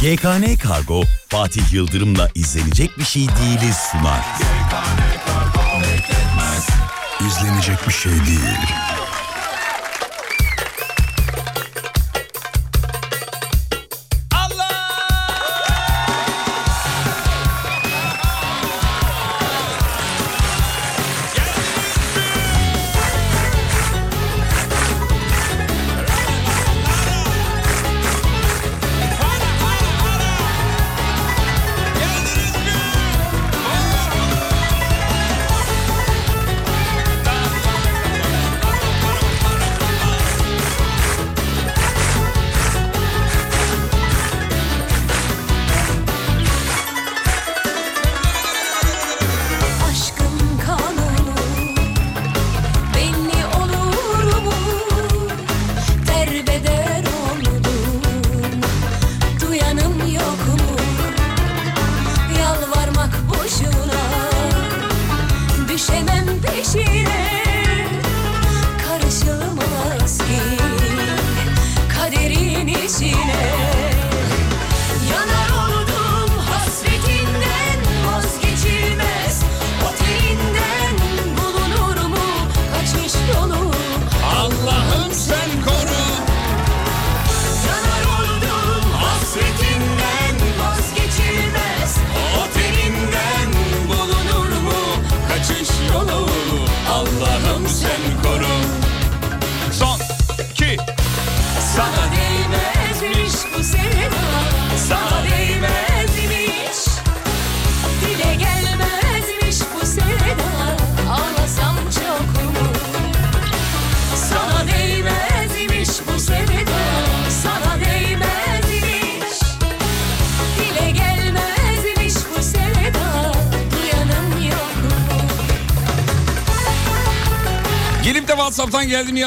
GKN Kargo Fatih Yıldırım'la izlenecek bir şey değiliz sunar. İzlenecek bir şey değil.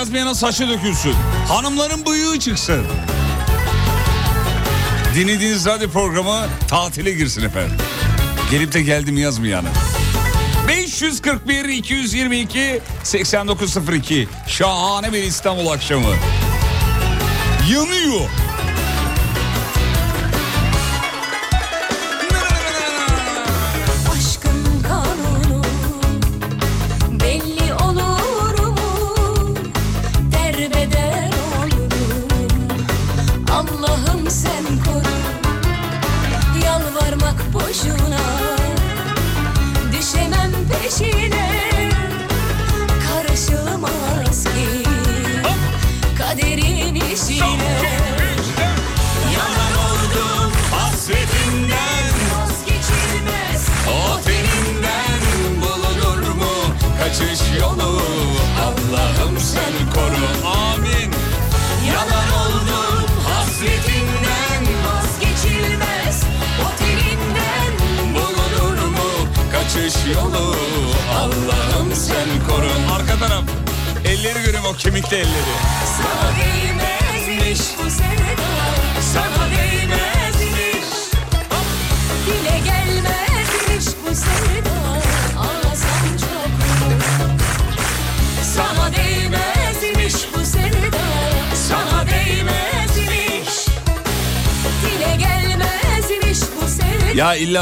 Yazmayana saçı dökülsün. Hanımların bıyığı çıksın. Dinlediğiniz radyo programı tatile girsin efendim. Gelip de geldim yazmayana. 541 222 8902 şahane bir İstanbul akşamı. Yanıyor.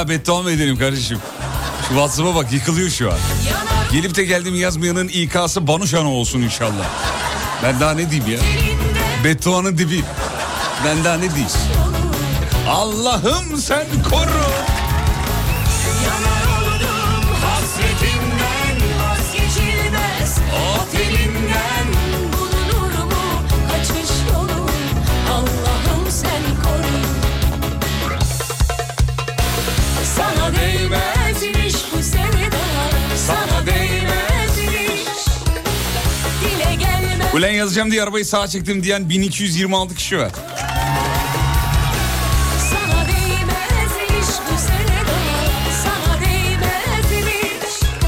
İlla beddua kardeşim? Şu WhatsApp'a bak yıkılıyor şu an. Gelip de geldim yazmayanın İK'sı Banuşan'a olsun inşallah. Ben daha ne diyeyim ya? Bedduanın dibi. Ben daha ne diyeyim? Allah'ım sen koru. Ulan yazacağım diye arabayı sağa çektim diyen 1226 kişi var.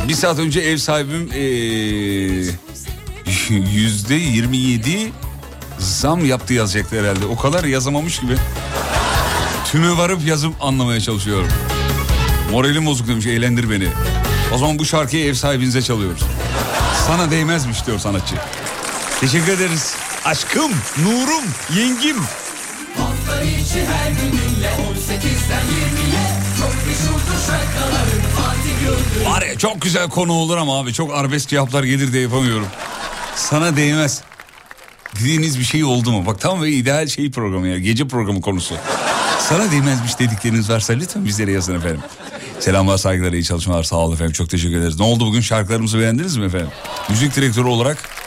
Bir saat önce ev sahibim yüzde 27 zam yaptı yazacaktı herhalde. O kadar yazamamış gibi. Tüme varıp yazıp anlamaya çalışıyorum. Moralim bozuk demiş eğlendir beni. O zaman bu şarkıyı ev sahibinize çalıyoruz. Sana değmezmiş diyor sanatçı. Teşekkür ederiz. Aşkım, nurum, yengim. Hafta içi her gününle Var ya çok güzel konu olur ama abi çok arabesk cevaplar gelir de yapamıyorum. Sana değmez. Dediğiniz bir şey oldu mu? Bak tam ve ideal şey programı ya. Gece programı konusu. Sana değmezmiş dedikleriniz varsa lütfen bizlere yazın efendim. Selamlar saygılar iyi çalışmalar sağ olun efendim çok teşekkür ederiz. Ne oldu bugün şarkılarımızı beğendiniz mi efendim? Müzik direktörü olarak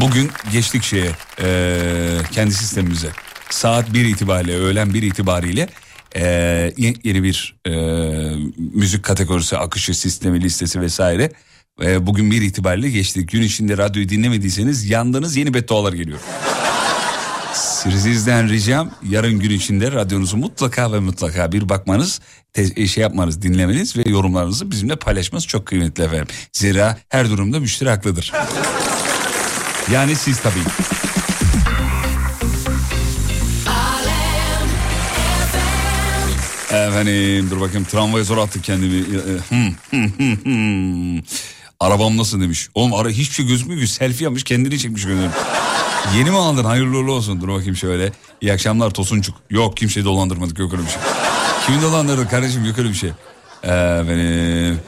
bugün geçtik şeye eee, kendi sistemimize. Saat 1 itibariyle öğlen 1 itibariyle ye- yeni bir eee, müzik kategorisi akışı sistemi listesi vesaire. Eee, bugün 1 itibariyle geçtik. Gün içinde radyoyu dinlemediyseniz yandınız yeni beddualar geliyor. Sizden ricam yarın gün içinde radyonuzu mutlaka ve mutlaka bir bakmanız, te- şey yapmanız, dinlemeniz ve yorumlarınızı bizimle paylaşmanız çok kıymetli efendim. Zira her durumda müşteri haklıdır. Yani siz tabii. Efendim dur bakayım tramvaya zor attık kendimi. Hmm, hmm, hmm, hmm. Arabam nasıl demiş. Oğlum ara hiçbir şey gözükmüyor ki selfie yapmış kendini çekmiş gönderim. Yeni mi aldın hayırlı uğurlu olsun dur bakayım şöyle. İyi akşamlar Tosuncuk. Yok kimseyi dolandırmadık yok öyle bir şey. Kimi dolandırdık kardeşim yok öyle bir şey. Efendim.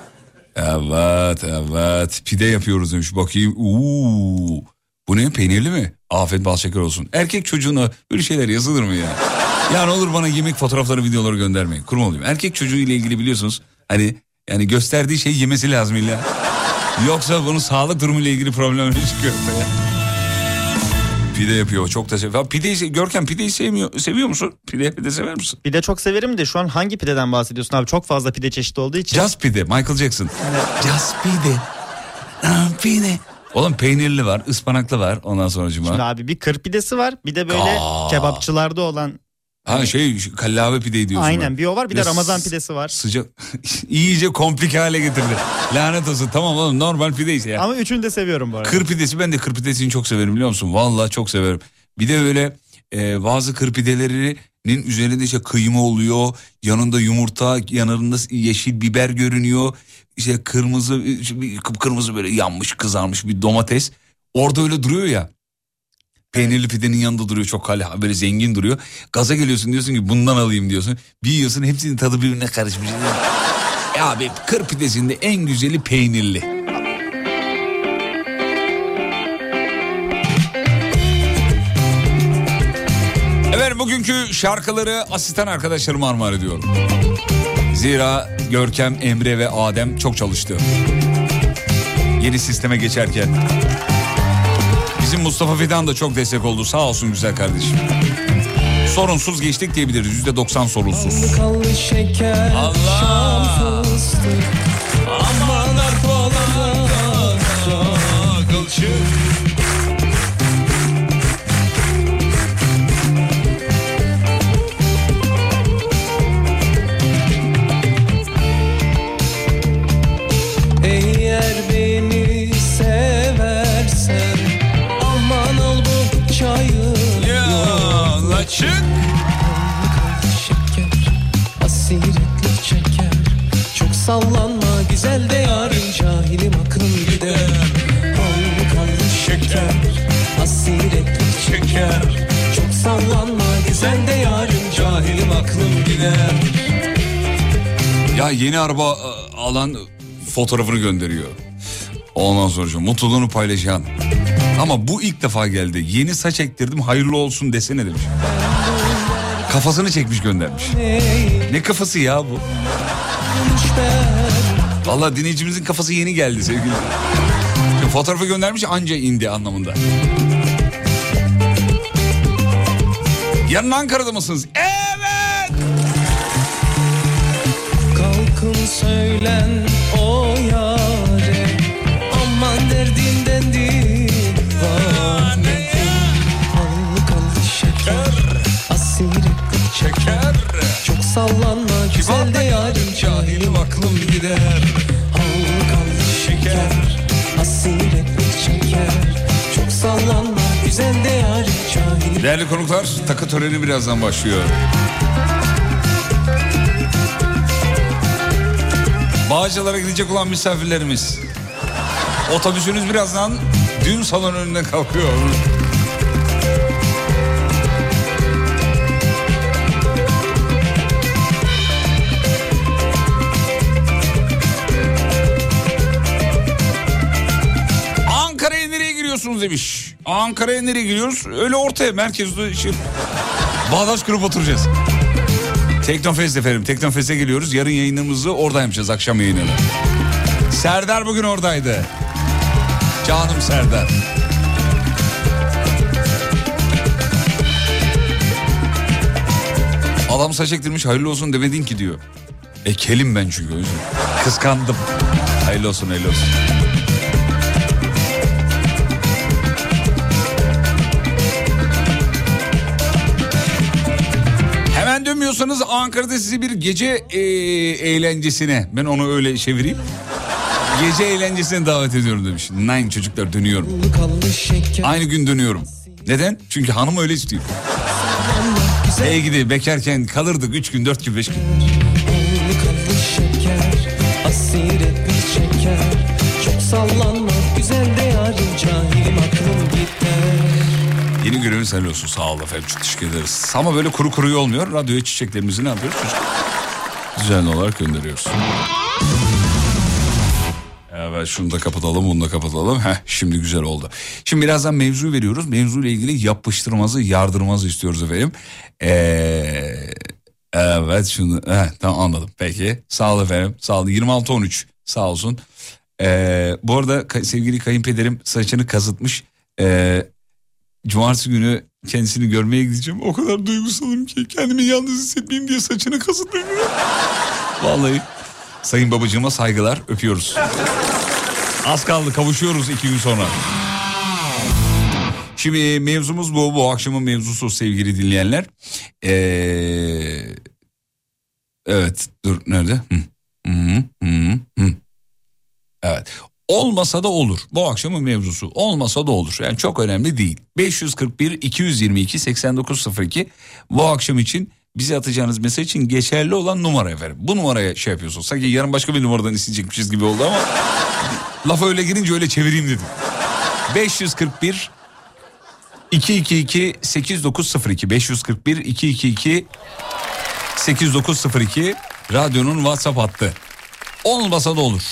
Evet evet pide yapıyoruz demiş bakayım. Uuu. Bu ne peynirli mi? Afet bal şeker olsun. Erkek çocuğuna böyle şeyler yazılır mı ya? Ya ne olur bana yemek fotoğrafları videoları göndermeyin. Kurum olayım. Erkek çocuğu ile ilgili biliyorsunuz hani yani gösterdiği şey yemesi lazım illa. Yoksa bunun sağlık durumu ile ilgili problemleri çıkıyor ortaya. Pide yapıyor çok da seviyor. Pideyi, Görkem pideyi sevmiyor, seviyor musun? Pide, pide sever misin? Pide çok severim de şu an hangi pideden bahsediyorsun abi? Çok fazla pide çeşidi olduğu için. Just pide Michael Jackson. Just pide. Ah, pide. Oğlum peynirli var, ıspanaklı var ondan sonra Şimdi cuma. abi bir kır pidesi var bir de böyle Aa. kebapçılarda olan Ha şey şu kallavi pideyi diyorsun. aynen bir o var bir de Ya Ramazan pidesi var. Sıcak. İyice komplike hale getirdi. Lanet olsun tamam oğlum normal pide ise ya. Ama üçünü de seviyorum bu arada. Kır pidesi ben de kır pidesini çok severim biliyor musun? Vallahi çok severim. Bir de böyle e, bazı kır pidelerinin üzerinde işte kıyma oluyor. Yanında yumurta, yanında yeşil biber görünüyor. İşte kırmızı, kıpkırmızı böyle yanmış kızarmış bir domates. Orada öyle duruyor ya. Peynirli pidenin yanında duruyor çok hala böyle zengin duruyor. Gaza geliyorsun diyorsun ki bundan alayım diyorsun. Bir yiyorsun hepsinin tadı birbirine karışmış. Ya abi kır pidesinde en güzeli peynirli. Efendim bugünkü şarkıları asistan arkadaşlarıma armağan ediyorum. Zira Görkem, Emre ve Adem çok çalıştı. Yeni sisteme geçerken. Bizim Mustafa Fidan da çok destek oldu. Sağ olsun güzel kardeşim. Sorunsuz geçtik diyebiliriz. Yüzde doksan sorunsuz. Allah! Yeni araba e, alan fotoğrafını gönderiyor. Ondan sonra mutluluğunu paylaşan. Ama bu ilk defa geldi. Yeni saç ektirdim hayırlı olsun desene demiş. Kafasını çekmiş göndermiş. Ne kafası ya bu? Vallahi dinleyicimizin kafası yeni geldi sevgili. Fotoğrafı göndermiş anca indi anlamında. Yarın Ankara'da mısınız? Evet. Söylen o yare Aman derdinden divane Kanlı kanlı şeker. Asiretlik çeker. Çok sallanma güzel de yarın Cahilim aklım gider. Kanlı kanlı şeker. Asiretlik çeker. Çok sallanma güzel de Cahilim. Değerli konuklar takı töreni birazdan başlıyor. Bağcılar'a gidecek olan misafirlerimiz. Otobüsünüz birazdan düğün salonu önüne kalkıyor. Ankara'ya nereye giriyorsunuz demiş. Ankara'ya nereye giriyoruz? Öyle ortaya merkezde şey... Bağdaş grup oturacağız. Teknofest efendim. Teknofest'e geliyoruz. Yarın yayınımızı orada yapacağız akşam yayınını. Serdar bugün oradaydı. Canım Serdar. Adam saç ektirmiş hayırlı olsun demedin ki diyor. E kelim ben çünkü. Kıskandım. Hayırlı olsun hayırlı olsun. Hemen dönmüyorsanız Ankara'da sizi bir gece e, eğlencesine ben onu öyle çevireyim. Gece eğlencesine davet ediyorum demiş. Nine çocuklar dönüyorum. Aynı gün dönüyorum. Neden? Çünkü hanım öyle istiyor. Ey gidi bekarken kalırdık 3 gün 4 gün 5 gün. Çok sallanma Yeni göreviniz hayırlı olsun sağ olun efendim çok teşekkür ederiz. Ama böyle kuru kuruyu olmuyor. Radyoya çiçeklerimizi ne yapıyoruz? Çocuk- Düzenli olarak gönderiyoruz. Evet şunu da kapatalım bunu da kapatalım. Heh, şimdi güzel oldu. Şimdi birazdan mevzu veriyoruz. Mevzu ile ilgili yapıştırmazı yardırmazı istiyoruz efendim. Ee, evet şunu heh, tamam anladım peki. Sağ olun efendim sağ olun 26-13 sağ olsun. Ee, bu arada sevgili kayınpederim saçını kazıtmış. Ee, Cumartesi günü kendisini görmeye gideceğim. O kadar duygusalım ki kendimi yalnız hissetmeyeyim diye saçını kazıtlıyorum. Vallahi sayın babacığıma saygılar öpüyoruz. Az kaldı kavuşuyoruz iki gün sonra. Şimdi mevzumuz bu. Bu akşamın mevzusu sevgili dinleyenler. Ee, evet dur nerede? Hı. Hı, hı, hı. Evet. Olmasa da olur. Bu akşamın mevzusu. Olmasa da olur. Yani çok önemli değil. 541 222 8902 bu akşam için bize atacağınız mesaj için geçerli olan numara efendim. Bu numaraya şey yapıyorsun. Sanki yarın başka bir numaradan isteyecekmişiz gibi oldu ama lafa öyle girince öyle çevireyim dedim. 541 222 8902 541 222 8902 radyonun WhatsApp hattı. Olmasa da olur.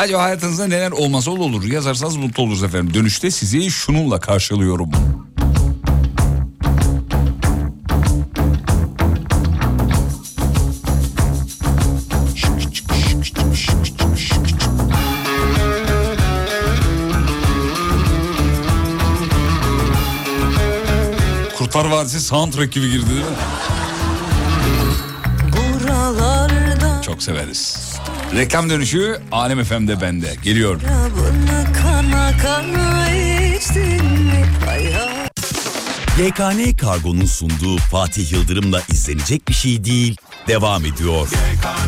Acaba hayatınızda neler olmasa olur yazarsanız mutlu oluruz efendim. Dönüşte sizi şununla karşılıyorum. Kurtlar Vadisi soundtrack gibi girdi değil mi? Buralarda Çok severiz. Reklam dönüşü Alem FM'de bende. Geliyor. YKN Kargo'nun sunduğu Fatih Yıldırım'la izlenecek bir şey değil. Devam ediyor. Buralardan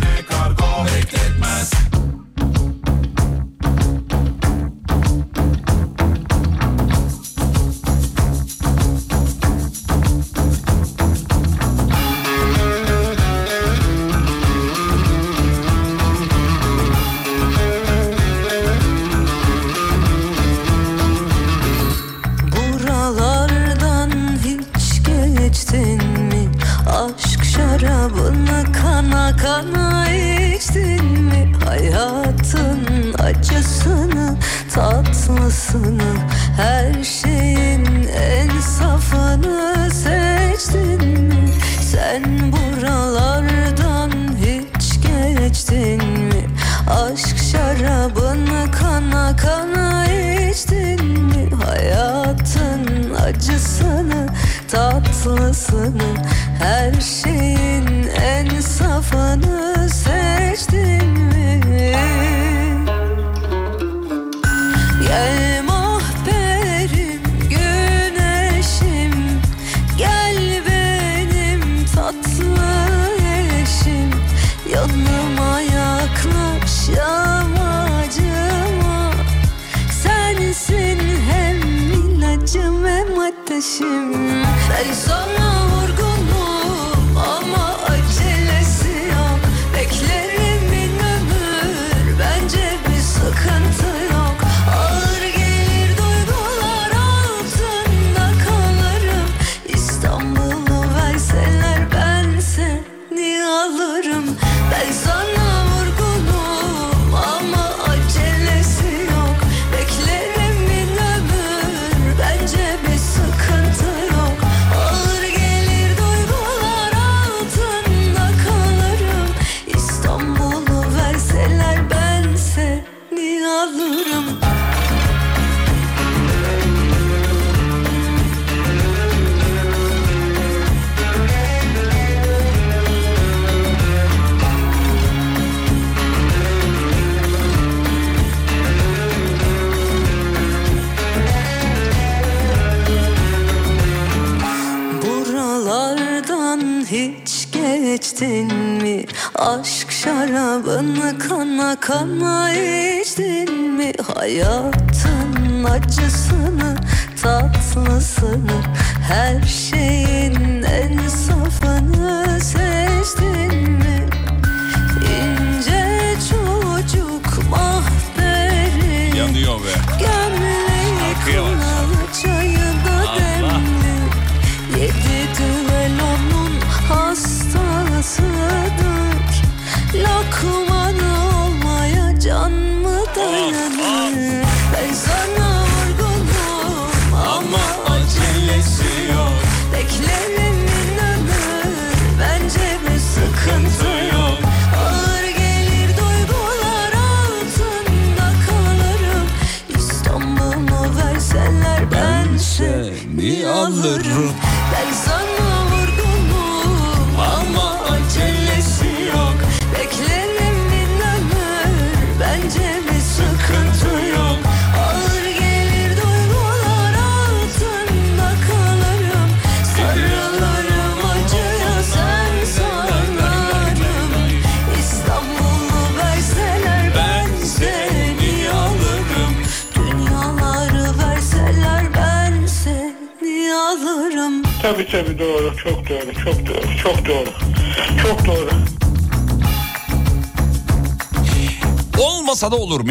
come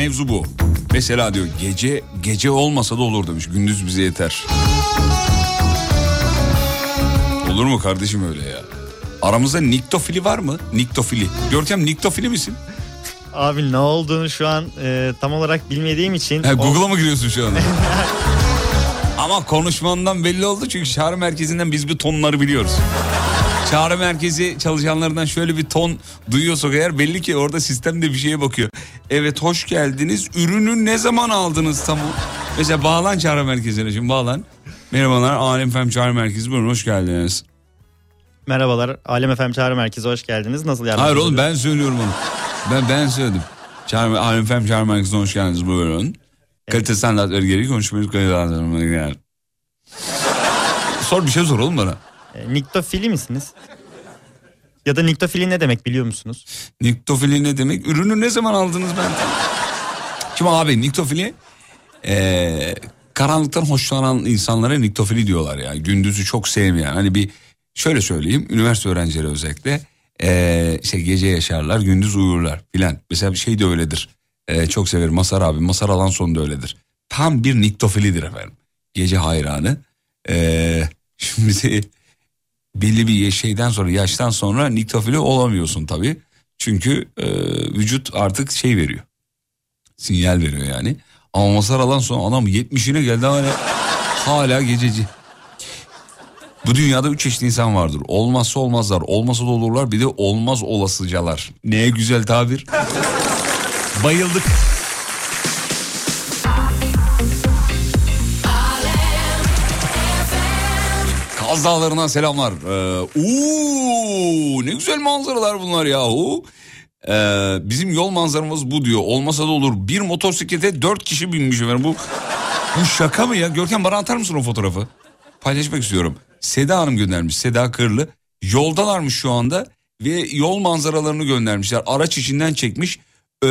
mevzu bu. Mesela diyor gece gece olmasa da olur demiş. Gündüz bize yeter. Olur mu kardeşim öyle ya? Aramızda niktofili var mı? Niktofili. Görkem niktofili misin? Abi ne olduğunu şu an e, tam olarak bilmediğim için He, o- Google'a mı giriyorsun şu anda? Ama konuşmandan belli oldu çünkü çağrı merkezinden biz bir tonları biliyoruz. Çağrı merkezi çalışanlarından şöyle bir ton duyuyorsak eğer belli ki orada sistemde bir şeye bakıyor. Evet hoş geldiniz. Ürünü ne zaman aldınız tam Mesela bağlan çağrı merkezine şimdi bağlan. Merhabalar Alem Fem Çağrı Merkezi buyurun hoş geldiniz. Merhabalar Alem FM Çağrı Merkezi hoş geldiniz. Nasıl yardımcı Hayır oğlum ben söylüyorum onu. Ben ben söyledim. Çağrı, Alem Fem Çağrı Merkezi'ne hoş geldiniz buyurun. Kalite standartları gereği konuşmayı gel. Sor bir şey sor oğlum bana. E, Niktofili misiniz? Ya da niktofili ne demek biliyor musunuz? Niktofili ne demek? Ürünü ne zaman aldınız ben? Şimdi abi niktofili eee, karanlıktan hoşlanan insanlara niktofili diyorlar ya. Gündüzü çok sevmeyen. Hani bir şöyle söyleyeyim üniversite öğrencileri özellikle eee işte gece yaşarlar gündüz uyurlar filan. Mesela bir şey de öyledir. Eee, çok severim Masar abi. Masar Alanson da öyledir. Tam bir niktofilidir efendim. Gece hayranı. Eee şimdi belli bir şeyden sonra yaştan sonra niktofili olamıyorsun tabii. Çünkü e, vücut artık şey veriyor. Sinyal veriyor yani. Ama Masar alan son adam 70'ine geldi hala, hala gececi. Bu dünyada üç çeşit insan vardır. Olmazsa olmazlar, olmasa da olurlar bir de olmaz olasıcalar. Ne güzel tabir. Bayıldık. Kaz Dağları'ndan selamlar. Ee, uuu, ne güzel manzaralar bunlar yahu. Ee, bizim yol manzaramız bu diyor. Olmasa da olur. Bir motosiklete dört kişi binmiş efendim. Bu, bu şaka mı ya? Görkem bana atar mısın o fotoğrafı? Paylaşmak istiyorum. Seda Hanım göndermiş. Seda Kırlı. Yoldalarmış şu anda. Ve yol manzaralarını göndermişler. Araç içinden çekmiş. Ee,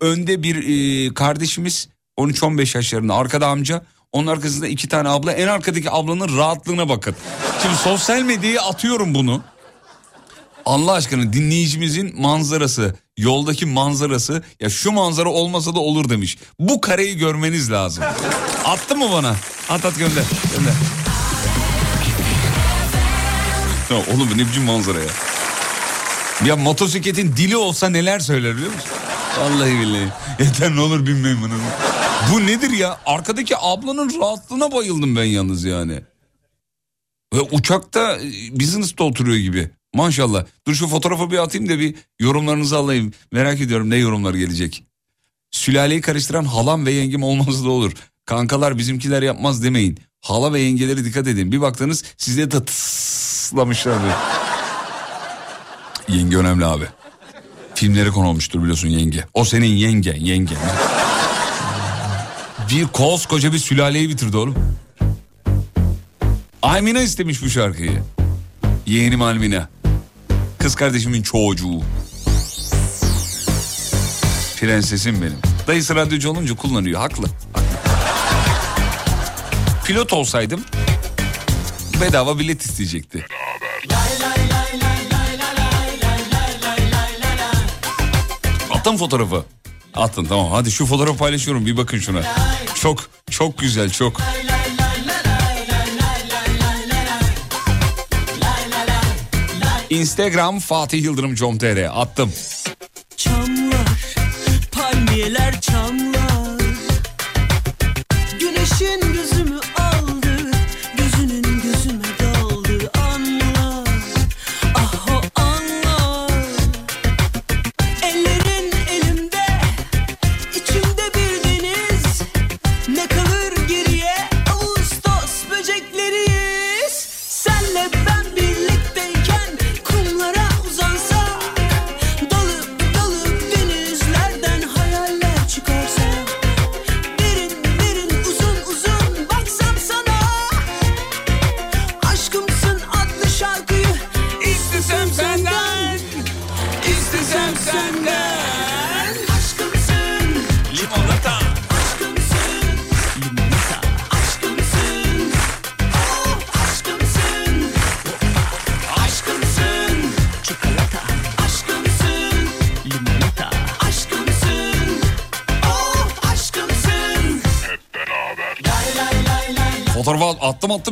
önde bir e, kardeşimiz 13-15 yaşlarında. Arkada amca. Onun arkasında iki tane abla. En arkadaki ablanın rahatlığına bakın. Şimdi sosyal medyaya atıyorum bunu. Allah aşkına dinleyicimizin manzarası, yoldaki manzarası ya şu manzara olmasa da olur demiş. Bu kareyi görmeniz lazım. Attı mı bana? At at gönder. gönder. Ya oğlum ne biçim manzara ya. Ya motosikletin dili olsa neler söyler biliyor musun? Vallahi billahi. Yeter ne olur binmeyin bunu. Bu nedir ya? Arkadaki ablanın rahatlığına bayıldım ben yalnız yani. Ve uçakta e, business'ta oturuyor gibi. Maşallah. Dur şu fotoğrafı bir atayım da bir yorumlarınızı alayım. Merak ediyorum ne yorumlar gelecek. Sülaleyi karıştıran halam ve yengem olması da olur. Kankalar bizimkiler yapmaz demeyin. Hala ve yengelere dikkat edin. Bir baktınız size de tıslamışlar. yenge önemli abi. Filmlere konu olmuştur biliyorsun yenge. O senin yengen, yengen. Bir koskoca bir sülaleyi bitirdi oğlum. Aymina istemiş bu şarkıyı. Yeğenim Almina. Kız kardeşimin çocuğu. Prensesim benim. Dayısı radyocu olunca kullanıyor. Haklı. haklı. Pilot olsaydım bedava bilet isteyecekti. Attın fotoğrafı. Attın tamam. Hadi şu fotoğrafı paylaşıyorum. Bir bakın şuna. Çok çok güzel çok. Instagram Fatih Yıldırım com.tr attım. Çamlar, palmiyeler çamlar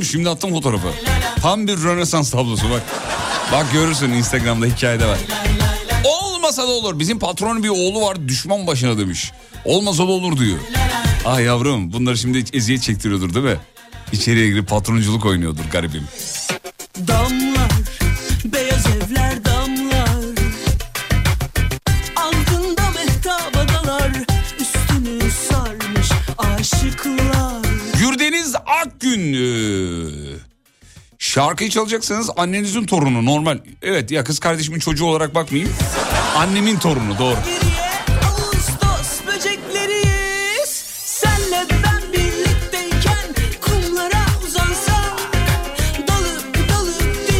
attım şimdi attım fotoğrafı. Tam bir Rönesans tablosu bak. Bak görürsün Instagram'da hikayede var. Olmasa da olur. Bizim patronun bir oğlu var düşman başına demiş. Olmasa da olur diyor. Ah yavrum bunları şimdi eziyet çektiriyordur değil mi? İçeriye girip patronculuk oynuyordur garibim. Damlar Şarkıyı çalacaksınız annenizin torunu normal. Evet ya kız kardeşimin çocuğu olarak bakmayayım. Annemin torunu doğru.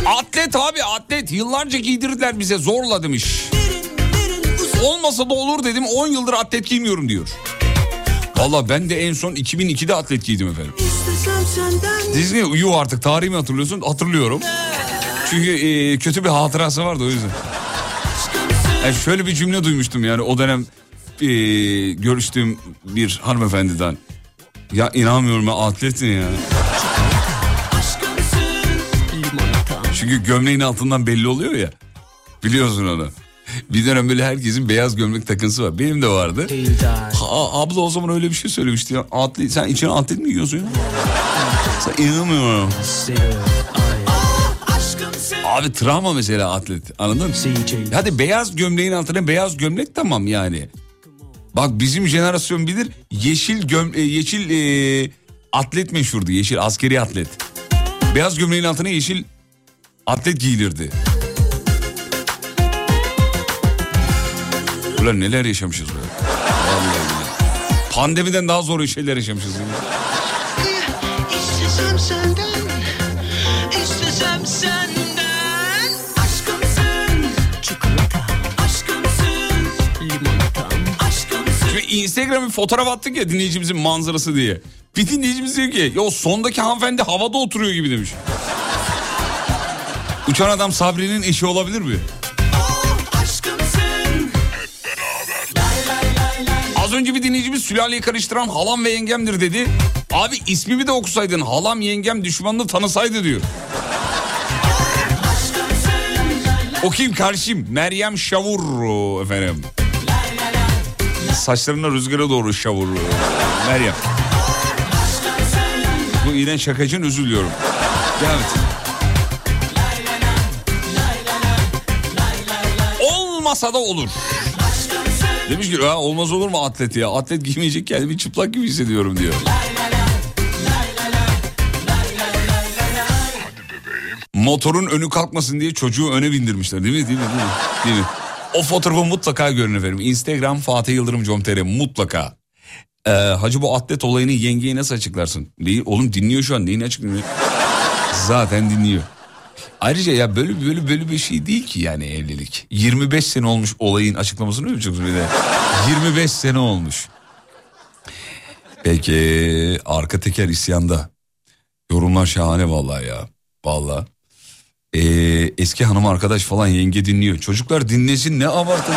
Atlet abi atlet yıllarca giydirdiler bize zorla demiş. Olmasa da olur dedim 10 yıldır atlet giymiyorum diyor. Valla ben de en son 2002'de atlet giydim efendim. Siz ne yuh artık tarihi mi hatırlıyorsun? Hatırlıyorum. Çünkü e, kötü bir hatırası vardı o yüzden. Yani şöyle bir cümle duymuştum yani o dönem e, görüştüğüm bir hanımefendiden. Ya inanmıyorum ya atlet ne ya? Çünkü gömleğin altından belli oluyor ya. Biliyorsun onu. Bir dönem böyle herkesin beyaz gömlek takıntısı var. Benim de vardı. Ha, abla o zaman öyle bir şey söylemişti ya. Atlet, sen içine atlet mi giyiyorsun ya? Aşkımsın Abi travma mesela atlet anladın mı? Hadi beyaz gömleğin altına beyaz gömlek tamam yani. Bak bizim jenerasyon bilir yeşil göm e, yeşil e, atlet meşhurdu yeşil askeri atlet. Beyaz gömleğin altına yeşil atlet giyilirdi. Ulan neler yaşamışız billahi. Pandemiden daha zor şeyler yaşamışız. ya. Instagram'a bir fotoğraf attık ya dinleyicimizin manzarası diye. Bir dinleyicimiz diyor ki ya o sondaki hanımefendi havada oturuyor gibi demiş. Uçan adam Sabri'nin eşi olabilir mi? Az önce bir dinleyicimiz sülaleyi karıştıran halam ve yengemdir dedi. Abi ismimi de okusaydın halam yengem düşmanını tanısaydı diyor. O kim karşım? Meryem Şavur efendim. Saçlarına rüzgara doğru şavur. Meryem. Bu iğrenç şakacın özür diliyorum. Devam et. Olmasa da olur. Demiş ki "Ya olmaz olur mu atlet ya? Atlet giymeyecek kendimi çıplak gibi hissediyorum diyor. Motorun önü kalkmasın diye çocuğu öne bindirmişler değil mi? Değil mi? Değil mi? Değil mi? O fotoğrafı mutlaka görün. Instagram Fatih Yıldırım com.tr mutlaka. Ee, hacı bu atlet olayını yengeye nasıl açıklarsın? Neyi, oğlum dinliyor şu an neyini açıklıyor? Zaten dinliyor. Ayrıca ya böyle böyle böyle bir şey değil ki yani evlilik. 25 sene olmuş olayın açıklamasını mı yapacaksın bir de? 25 sene olmuş. Peki arka teker isyanda. Yorumlar şahane vallahi ya. Vallahi. Ee, eski hanım arkadaş falan yenge dinliyor. Çocuklar dinlesin ne abartın.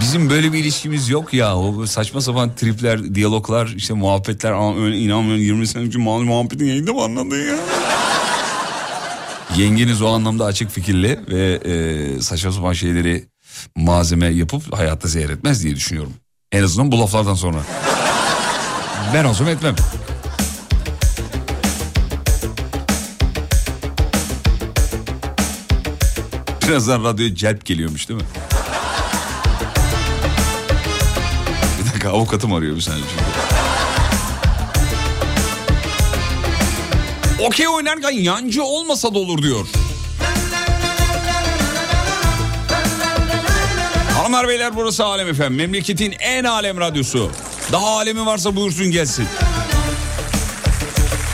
Bizim böyle bir ilişkimiz yok ya. O saçma sapan tripler, diyaloglar, işte muhabbetler. İnanmıyorum 20 sene önce muha- muhabbetin yayında mı anladın ya? Yengeniz o anlamda açık fikirli ve e, saçma sapan şeyleri malzeme yapıp hayatta seyretmez diye düşünüyorum. En azından bu laflardan sonra. Ben olsam etmem. Birazdan radyoya celp geliyormuş değil mi? Bir dakika avukatım arıyor bir saniye çünkü. Okey oynarken yancı olmasa da olur diyor. Hanımlar beyler burası Alem Efem. Memleketin en alem radyosu. Daha alemi varsa buyursun gelsin.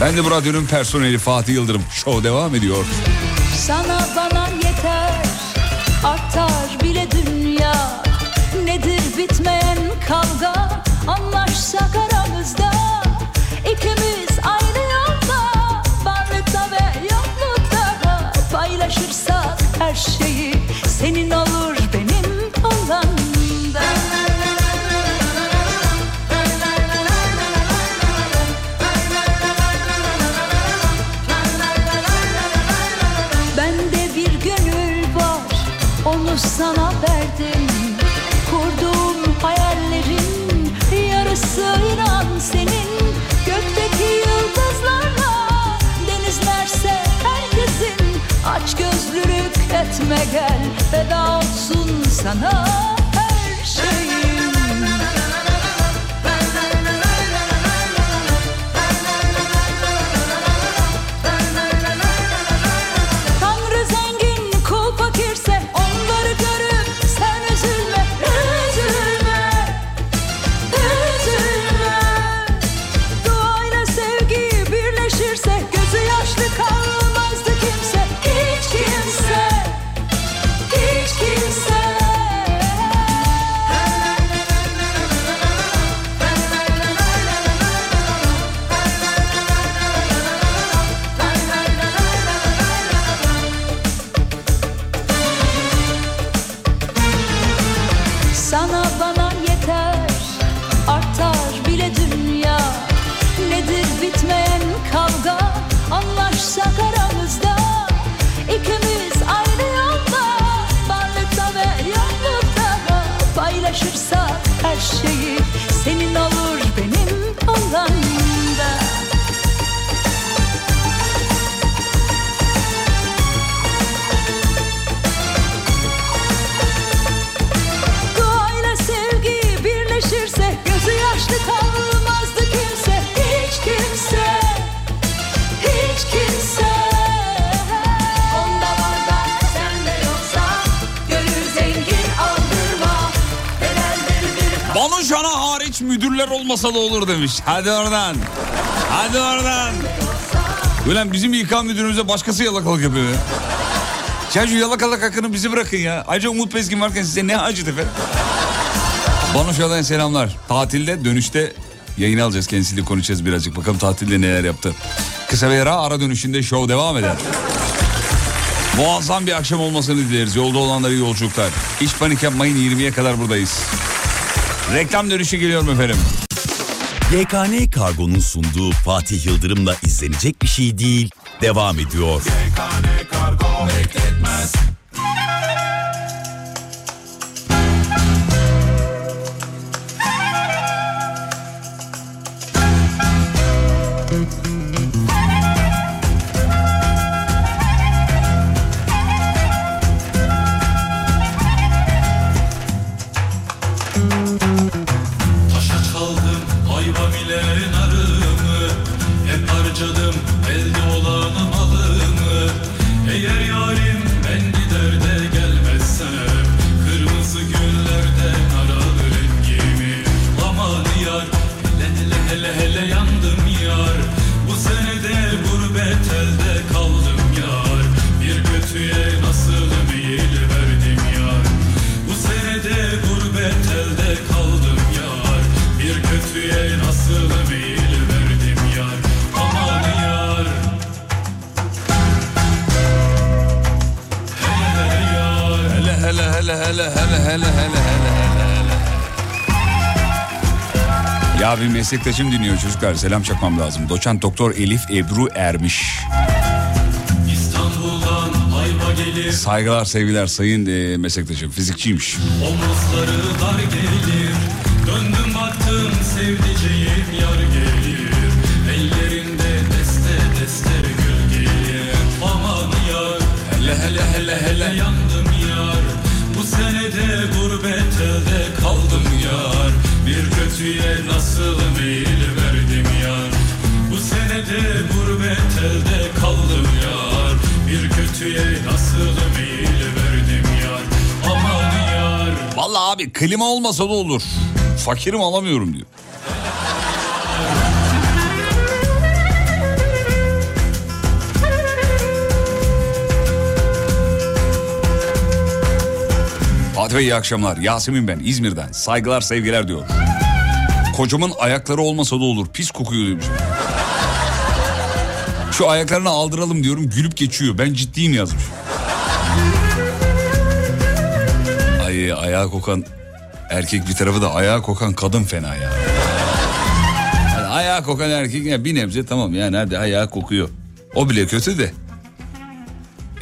Ben de bu radyonun personeli Fatih Yıldırım. Show devam ediyor. Sana bana artar bile dünya. Nedir bitmeyen kavga? Anlaşsak etme gel feda olsun sana da olur demiş. Hadi oradan. Hadi oradan. Ulan bizim İK müdürümüze başkası yalakalık yapıyor ya. Şu yalakalık hakkını bizi bırakın ya. Ayrıca Umut Bezgin varken size ne acıdı efendim. Banu Şan'a selamlar. Tatilde dönüşte yayını alacağız. Kendisiyle konuşacağız birazcık. Bakalım tatilde neler yaptı. Kısa bir ara ara dönüşünde show devam eder. Muazzam bir akşam olmasını dileriz. Yolda olanlara iyi yolculuklar. Hiç panik yapmayın 20'ye kadar buradayız. Reklam dönüşü geliyorum efendim. YKN Kargo'nun sunduğu Fatih Yıldırım'la izlenecek bir şey değil. Devam ediyor. Taşa meslektaşım dinliyor çocuklar selam çakmam lazım. Doçent doktor Elif Ebru Ermiş. Saygılar sevgiler sayın e, meslektaşım fizikçiymiş. Omuzları dar gelir Döndüm baktım sevdiceğim nasıl meyil verdim yar Bu senede gurbet elde kaldım yar Bir kötüye nasıl meyil verdim yar Aman yar Vallahi abi klima olmasa da olur. Fakirim alamıyorum diyor. Fatih Bey iyi akşamlar. Yasemin ben İzmir'den. Saygılar sevgiler diyor. Kocamın ayakları olmasa da olur. Pis kokuyor demiş. Şu ayaklarını aldıralım diyorum gülüp geçiyor. Ben ciddiyim yazmış. Ay ayağı kokan erkek bir tarafı da ayağı kokan kadın fena ya. Yani ayağı kokan erkek ya bir nebze tamam yani hadi ayağı kokuyor. O bile kötü de.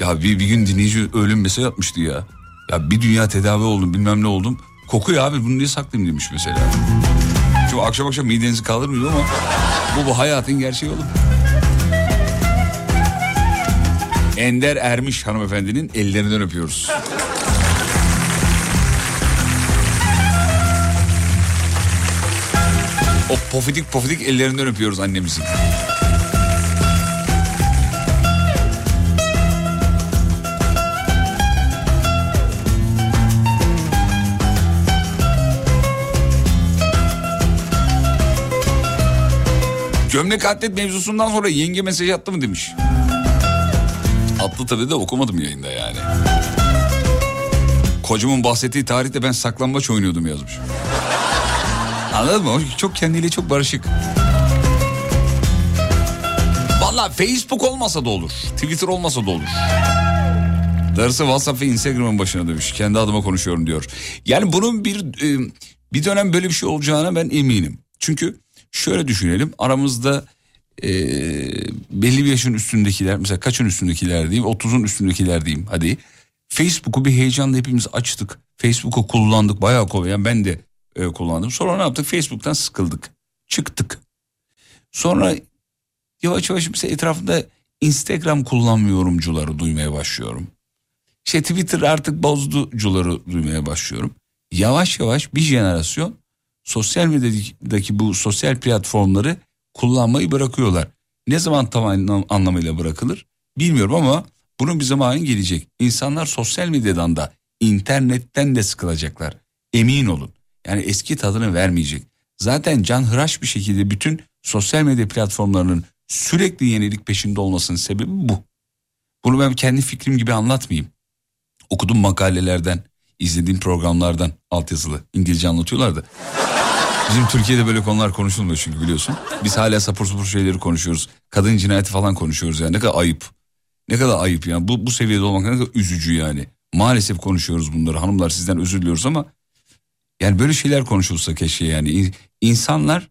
Ya bir, bir gün dinleyici ölüm mesaj atmıştı ya. Ya bir dünya tedavi oldum bilmem ne oldum. Kokuyor abi bunu niye saklayayım demiş mesela. Çünkü akşam akşam midenizi kaldırmıyor ama bu bu hayatın gerçeği oğlum. Ender Ermiş hanımefendinin ellerinden öpüyoruz. O pofidik pofidik ellerinden öpüyoruz annemizin. Gömlek atlet mevzusundan sonra yenge mesaj attı mı demiş. Attı tabii de okumadım yayında yani. Kocamın bahsettiği tarihte ben saklambaç oynuyordum yazmış. Anladın mı? Çok kendiyle çok barışık. Valla Facebook olmasa da olur. Twitter olmasa da olur. Darısı WhatsApp ve Instagram'ın başına demiş. Kendi adıma konuşuyorum diyor. Yani bunun bir e, bir dönem böyle bir şey olacağına ben eminim. Çünkü şöyle düşünelim. Aramızda e, belli bir yaşın üstündekiler mesela kaçın üstündekiler diyeyim 30'un üstündekiler diyeyim hadi. Facebook'u bir heyecanla hepimiz açtık. Facebook'u kullandık bayağı kolay. Yani ben de e, kullandım. Sonra ne yaptık? Facebook'tan sıkıldık. Çıktık. Sonra yavaş yavaş mesela etrafında Instagram kullanmıyorumcuları duymaya başlıyorum. İşte Twitter artık bozducuları duymaya başlıyorum. Yavaş yavaş bir jenerasyon sosyal medyadaki bu sosyal platformları kullanmayı bırakıyorlar. Ne zaman tam anlam- anlamıyla bırakılır bilmiyorum ama bunun bir zamanı gelecek. İnsanlar sosyal medyadan da internetten de sıkılacaklar. Emin olun. Yani eski tadını vermeyecek. Zaten canhıraş bir şekilde bütün sosyal medya platformlarının sürekli yenilik peşinde olmasının sebebi bu. Bunu ben kendi fikrim gibi anlatmayayım. Okudum makalelerden, izlediğim programlardan altyazılı İngilizce anlatıyorlardı. Bizim Türkiye'de böyle konular konuşulmuyor çünkü biliyorsun. Biz hala sapır sapır şeyleri konuşuyoruz. Kadın cinayeti falan konuşuyoruz yani ne kadar ayıp. Ne kadar ayıp yani bu, bu seviyede olmak ne kadar üzücü yani. Maalesef konuşuyoruz bunları hanımlar sizden özür diliyoruz ama yani böyle şeyler konuşulsa keşke yani. İn- İnsanlar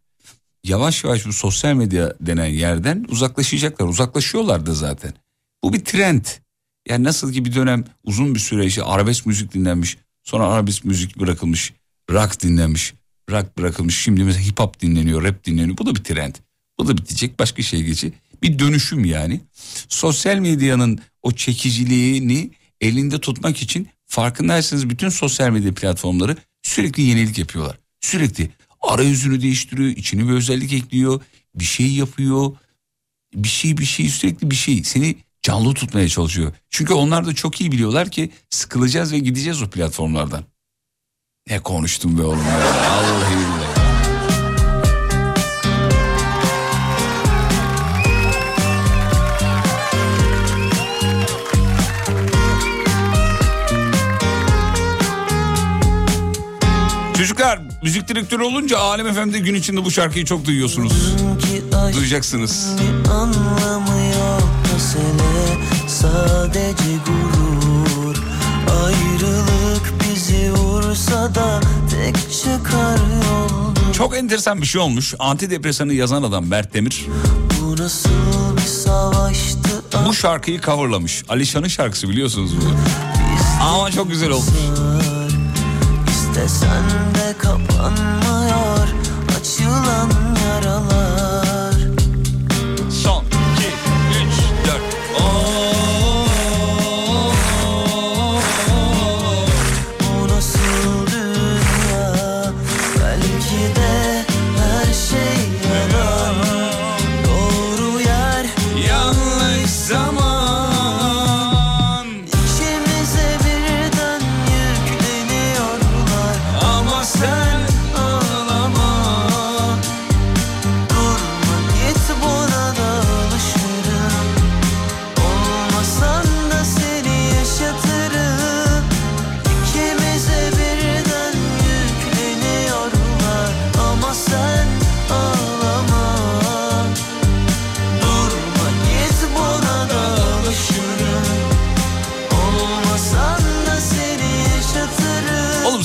yavaş yavaş bu sosyal medya denen yerden uzaklaşacaklar. Uzaklaşıyorlar da zaten. Bu bir trend. Yani nasıl ki bir dönem uzun bir süre işte arabesk müzik dinlenmiş. Sonra arabesk müzik bırakılmış. Rock dinlenmiş. Rock bırakılmış. Şimdi mesela hip hop dinleniyor, rap dinleniyor. Bu da bir trend. Bu da bitecek başka şey geçecek. Bir dönüşüm yani. Sosyal medyanın o çekiciliğini elinde tutmak için farkındaysanız bütün sosyal medya platformları sürekli yenilik yapıyorlar. Sürekli arayüzünü değiştiriyor, içine bir özellik ekliyor, bir şey yapıyor. Bir şey bir şey sürekli bir şey seni canlı tutmaya çalışıyor. Çünkü onlar da çok iyi biliyorlar ki sıkılacağız ve gideceğiz o platformlardan. Ne konuştum be oğlum ya. Billahi. Çocuklar müzik direktörü olunca Alem FM'de gün içinde bu şarkıyı çok duyuyorsunuz. Duyacaksınız. Anlamı yok mesele sadece gurur Ayrılık bizi vursa da tek çıkar yoldur Çok enteresan bir şey olmuş. Antidepresanı yazan adam Mert Demir. Bu nasıl bir savaştı? Bu şarkıyı coverlamış. Alişan'ın şarkısı biliyorsunuz bunu. Ama çok güzel olmuş. İstesen de kapanma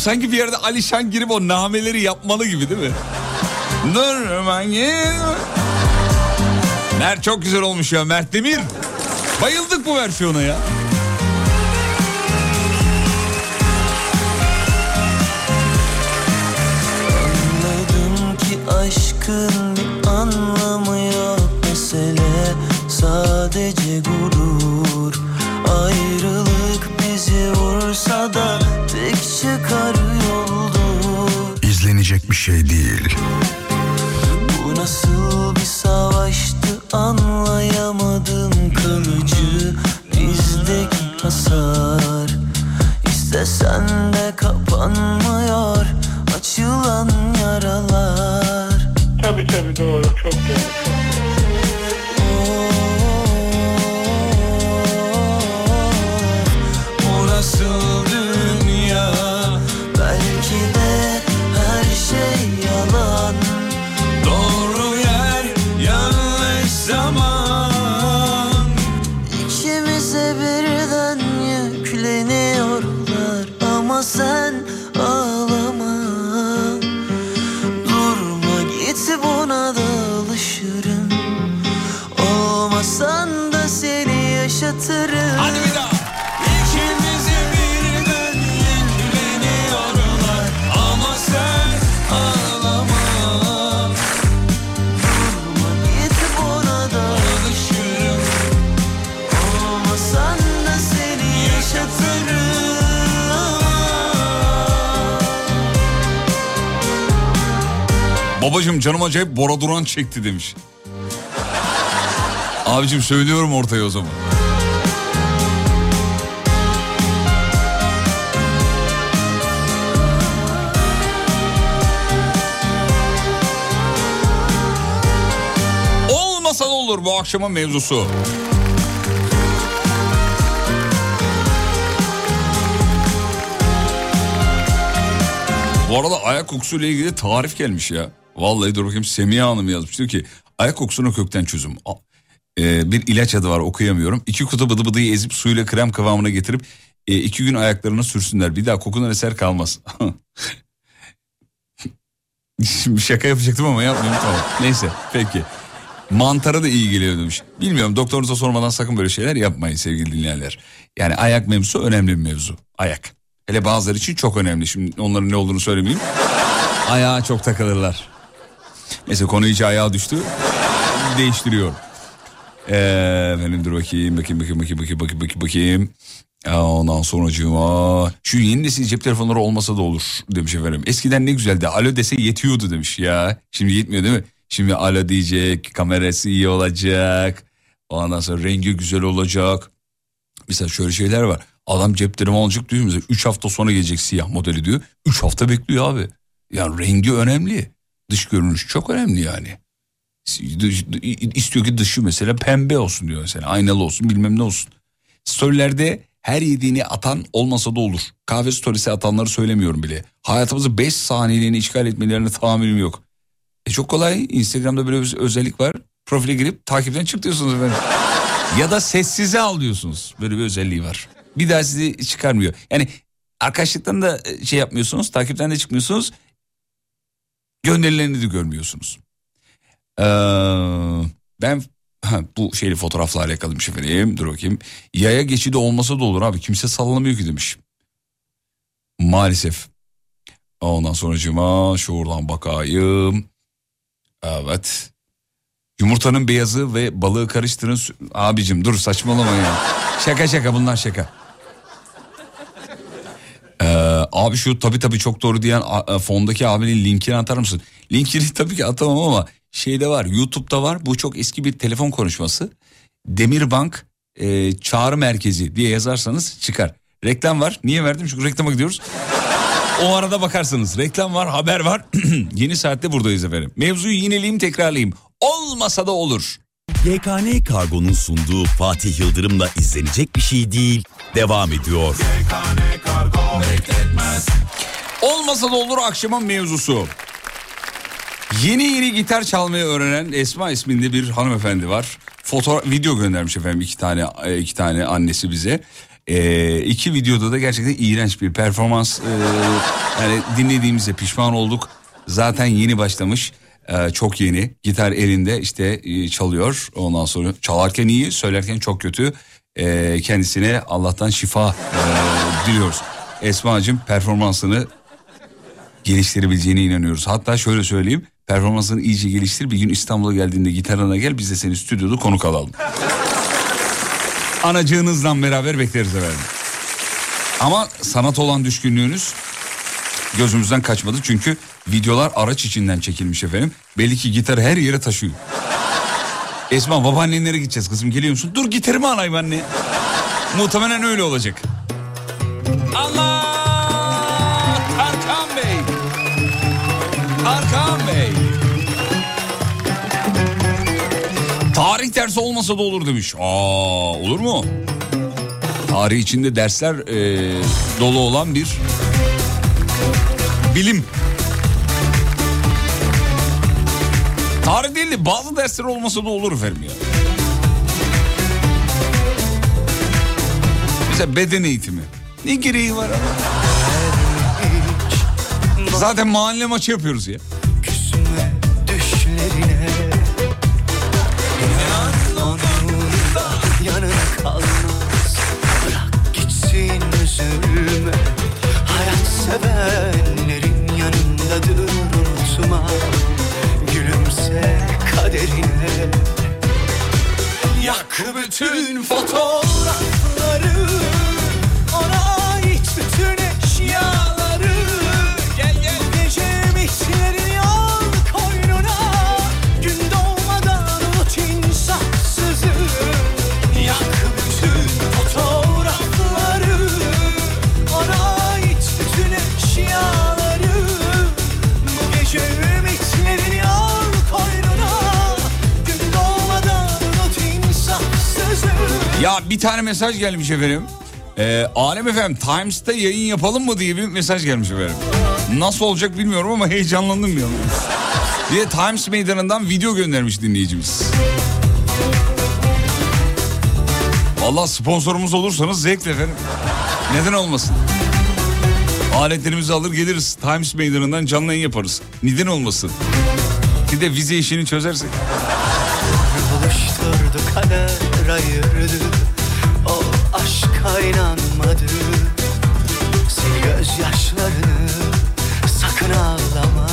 sanki bir yerde Alişan girip o nameleri yapmalı gibi değil mi? Dur ben Mert çok güzel olmuş ya Mert Demir. Bayıldık bu versiyona ya. Anladım ki aşkın İzlenecek bir şey değil. Bu nasıl bir savaştı anlayamadım kalıcı bizdeki hasar İstesen de kapanmıyor açılan yaralar Tabii tabii doğru çok doğru. Babacım canım acayip Bora Duran çekti demiş. Abicim söylüyorum ortaya o zaman. Olmasa da olur bu akşamın mevzusu. Bu arada ayak kokusuyla ilgili tarif gelmiş ya. Vallahi dur bakayım Semiha Hanım yazmış. Diyor ki ayak kokusuna kökten çözüm. Ee, bir ilaç adı var okuyamıyorum. İki kutu bıdı bıdıyı ezip suyla krem kıvamına getirip e, iki gün ayaklarına sürsünler. Bir daha kokundan eser kalmaz. Şimdi şaka yapacaktım ama yapmayayım tamam. Neyse peki. Mantara da iyi geliyor demiş. Bilmiyorum doktorunuza sormadan sakın böyle şeyler yapmayın sevgili dinleyenler. Yani ayak mevzusu önemli bir mevzu. Ayak. Hele bazıları için çok önemli. Şimdi onların ne olduğunu söylemeyeyim. Ayağa çok takılırlar. Neyse konu iyice ayağa düştü. Değiştiriyor. Ee, efendim dur bakayım bakayım bakayım bakayım bakayım bakayım bakayım. bakayım. Ee, ondan sonra cuma şu yeni nesil cep telefonları olmasa da olur demiş efendim. Eskiden ne güzeldi alo dese yetiyordu demiş ya. Şimdi yetmiyor değil mi? Şimdi alo diyecek kamerası iyi olacak. Ondan sonra rengi güzel olacak. Mesela şöyle şeyler var. Adam cep telefonu alacak diyor mesela 3 hafta sonra gelecek siyah modeli diyor. 3 hafta bekliyor abi. Yani rengi önemli. Dış görünüş çok önemli yani. İstiyor ki dışı mesela pembe olsun diyor mesela. Aynalı olsun bilmem ne olsun. Storylerde her yediğini atan olmasa da olur. Kahve storiesi atanları söylemiyorum bile. Hayatımızı 5 saniyeliğine işgal etmelerine tahammülüm yok. E çok kolay. Instagram'da böyle bir özellik var. Profile girip takipten çık diyorsunuz efendim. ya da sessize al diyorsunuz. Böyle bir özelliği var. Bir daha sizi çıkarmıyor. Yani arkadaşlıktan da şey yapmıyorsunuz. Takipten de çıkmıyorsunuz. Gönderilerini de görmüyorsunuz. Ee, ben bu şeyli fotoğrafla alakalıymış efendim. Dur bakayım. Yaya geçidi olmasa da olur abi. Kimse sallamıyor ki demiş. Maalesef. Ondan sonra şuradan bakayım. Evet. Yumurtanın beyazı ve balığı karıştırın. Abicim dur saçmalama ya. Şaka şaka bunlar şaka. Abi şu tabii tabii çok doğru diyen a- fondaki abinin linkini atar mısın? Linkini tabii ki atamam ama şeyde var YouTube'da var. Bu çok eski bir telefon konuşması. Demirbank e, çağrı merkezi diye yazarsanız çıkar. Reklam var. Niye verdim? Çünkü reklama gidiyoruz. O arada bakarsınız. Reklam var, haber var. Yeni saatte buradayız efendim. Mevzuyu yineleyeyim tekrarlayayım. Olmasa da olur. YKN Kargo'nun sunduğu Fatih Yıldırım'la izlenecek bir şey değil. Devam ediyor. Olmasa da olur akşamın mevzusu. Yeni yeni gitar çalmayı öğrenen Esma isminde bir hanımefendi var. Foto video göndermiş efendim iki tane e, iki tane annesi bize. Ee, iki videoda da gerçekten iğrenç bir performans. Ee, yani dinlediğimizde pişman olduk. Zaten yeni başlamış. Ee, çok yeni. Gitar elinde işte e, çalıyor. Ondan sonra çalarken iyi, söylerken çok kötü. Ee, kendisine Allah'tan şifa e, diliyoruz. Esma'cığım performansını geliştirebileceğine inanıyoruz. Hatta şöyle söyleyeyim performansını iyice geliştir bir gün İstanbul'a geldiğinde gitarına gel biz de seni stüdyoda konuk alalım. Anacığınızla beraber bekleriz efendim. Ama sanat olan düşkünlüğünüz gözümüzden kaçmadı çünkü videolar araç içinden çekilmiş efendim. Belli ki gitarı her yere taşıyor. Esma babaannenlere gideceğiz kızım geliyor musun? Dur gitarımı alayım anne. Muhtemelen öyle olacak. Allah! Tarkan Bey! Tarkan Bey! Tarih dersi olmasa da olur demiş. Aa, olur mu? Tarih içinde dersler e, dolu olan bir bilim. Tarih değil de bazı dersler olmasa da olur efendim ya. Mesela beden eğitimi. Ne gereği var ama? Zaten mahalle maçı yapıyoruz ya. Küsme yanındadır unutma Gülümse kaderine. Yak bütün fotoğrafları bir tane mesaj gelmiş efendim. Ee, Alem efendim Times'ta yayın yapalım mı diye bir mesaj gelmiş efendim. Nasıl olacak bilmiyorum ama heyecanlandım ya. De Times meydanından video göndermiş dinleyicimiz. Valla sponsorumuz olursanız zevkle efendim. Neden olmasın? Aletlerimizi alır geliriz. Times meydanından canlı yayın yaparız. Neden olmasın? Bir de vize işini çözersek. Buluşturdu kader ayırdı aşka inanmadı Sil gözyaşlarını sakın ağlama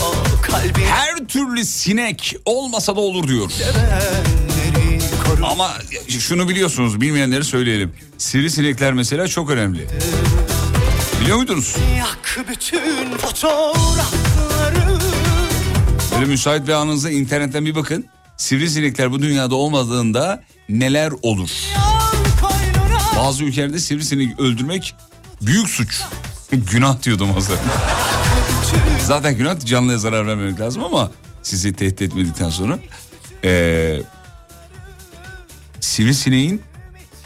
O kalbi Her türlü sinek olmasa da olur diyor. Ama şunu biliyorsunuz bilmeyenleri söyleyelim. Sivrisinekler mesela çok önemli. Biliyor muydunuz? Yak bütün fotoğrafları Böyle müsait bir anınızda internetten bir bakın. Sivrisinekler bu dünyada olmadığında neler olur? koynuna Bazı ülkelerde sivrisinek öldürmek büyük suç. günah diyordum zaman. Zaten günah canlıya zarar vermemek lazım ama sizi tehdit etmedikten sonra. Ee, sivrisineğin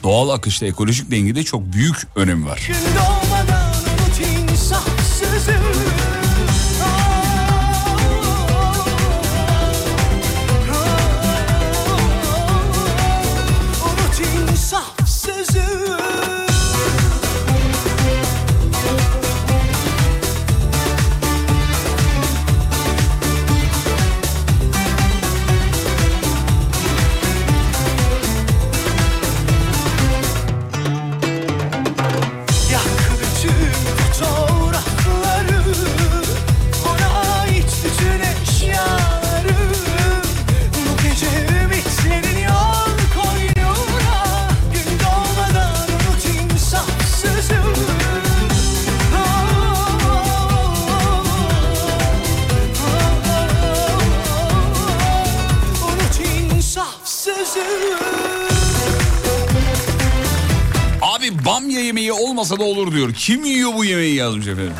doğal akışta ekolojik dengede çok büyük önemi var. Olmasa da olur diyor. Kim yiyor bu yemeği yazmış efendim.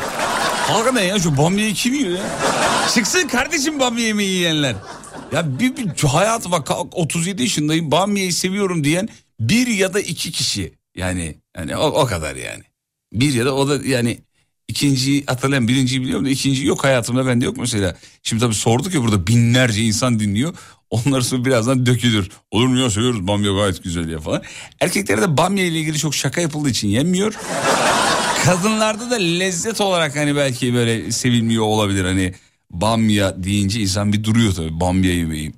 Hakikaten ya şu bamyayı kim yiyor ya? Çıksın kardeşim bamya yemeği yiyenler. Ya bir, bir hayat bak 37 yaşındayım bamyayı seviyorum diyen bir ya da iki kişi. Yani yani o, o kadar yani. Bir ya da o da yani ikinciyi hatırlayan birinciyi biliyorum da ikinciyi yok hayatımda bende yok mesela. Şimdi tabii sorduk ya burada binlerce insan dinliyor. Onlar sonra birazdan dökülür. Olur mu ya seviyoruz bamya gayet güzel ya falan. Erkeklerde bamya ile ilgili çok şaka yapıldığı için yenmiyor. Kadınlarda da lezzet olarak hani belki böyle sevilmiyor olabilir. Hani bamya deyince insan bir duruyor tabii bamya yemeği.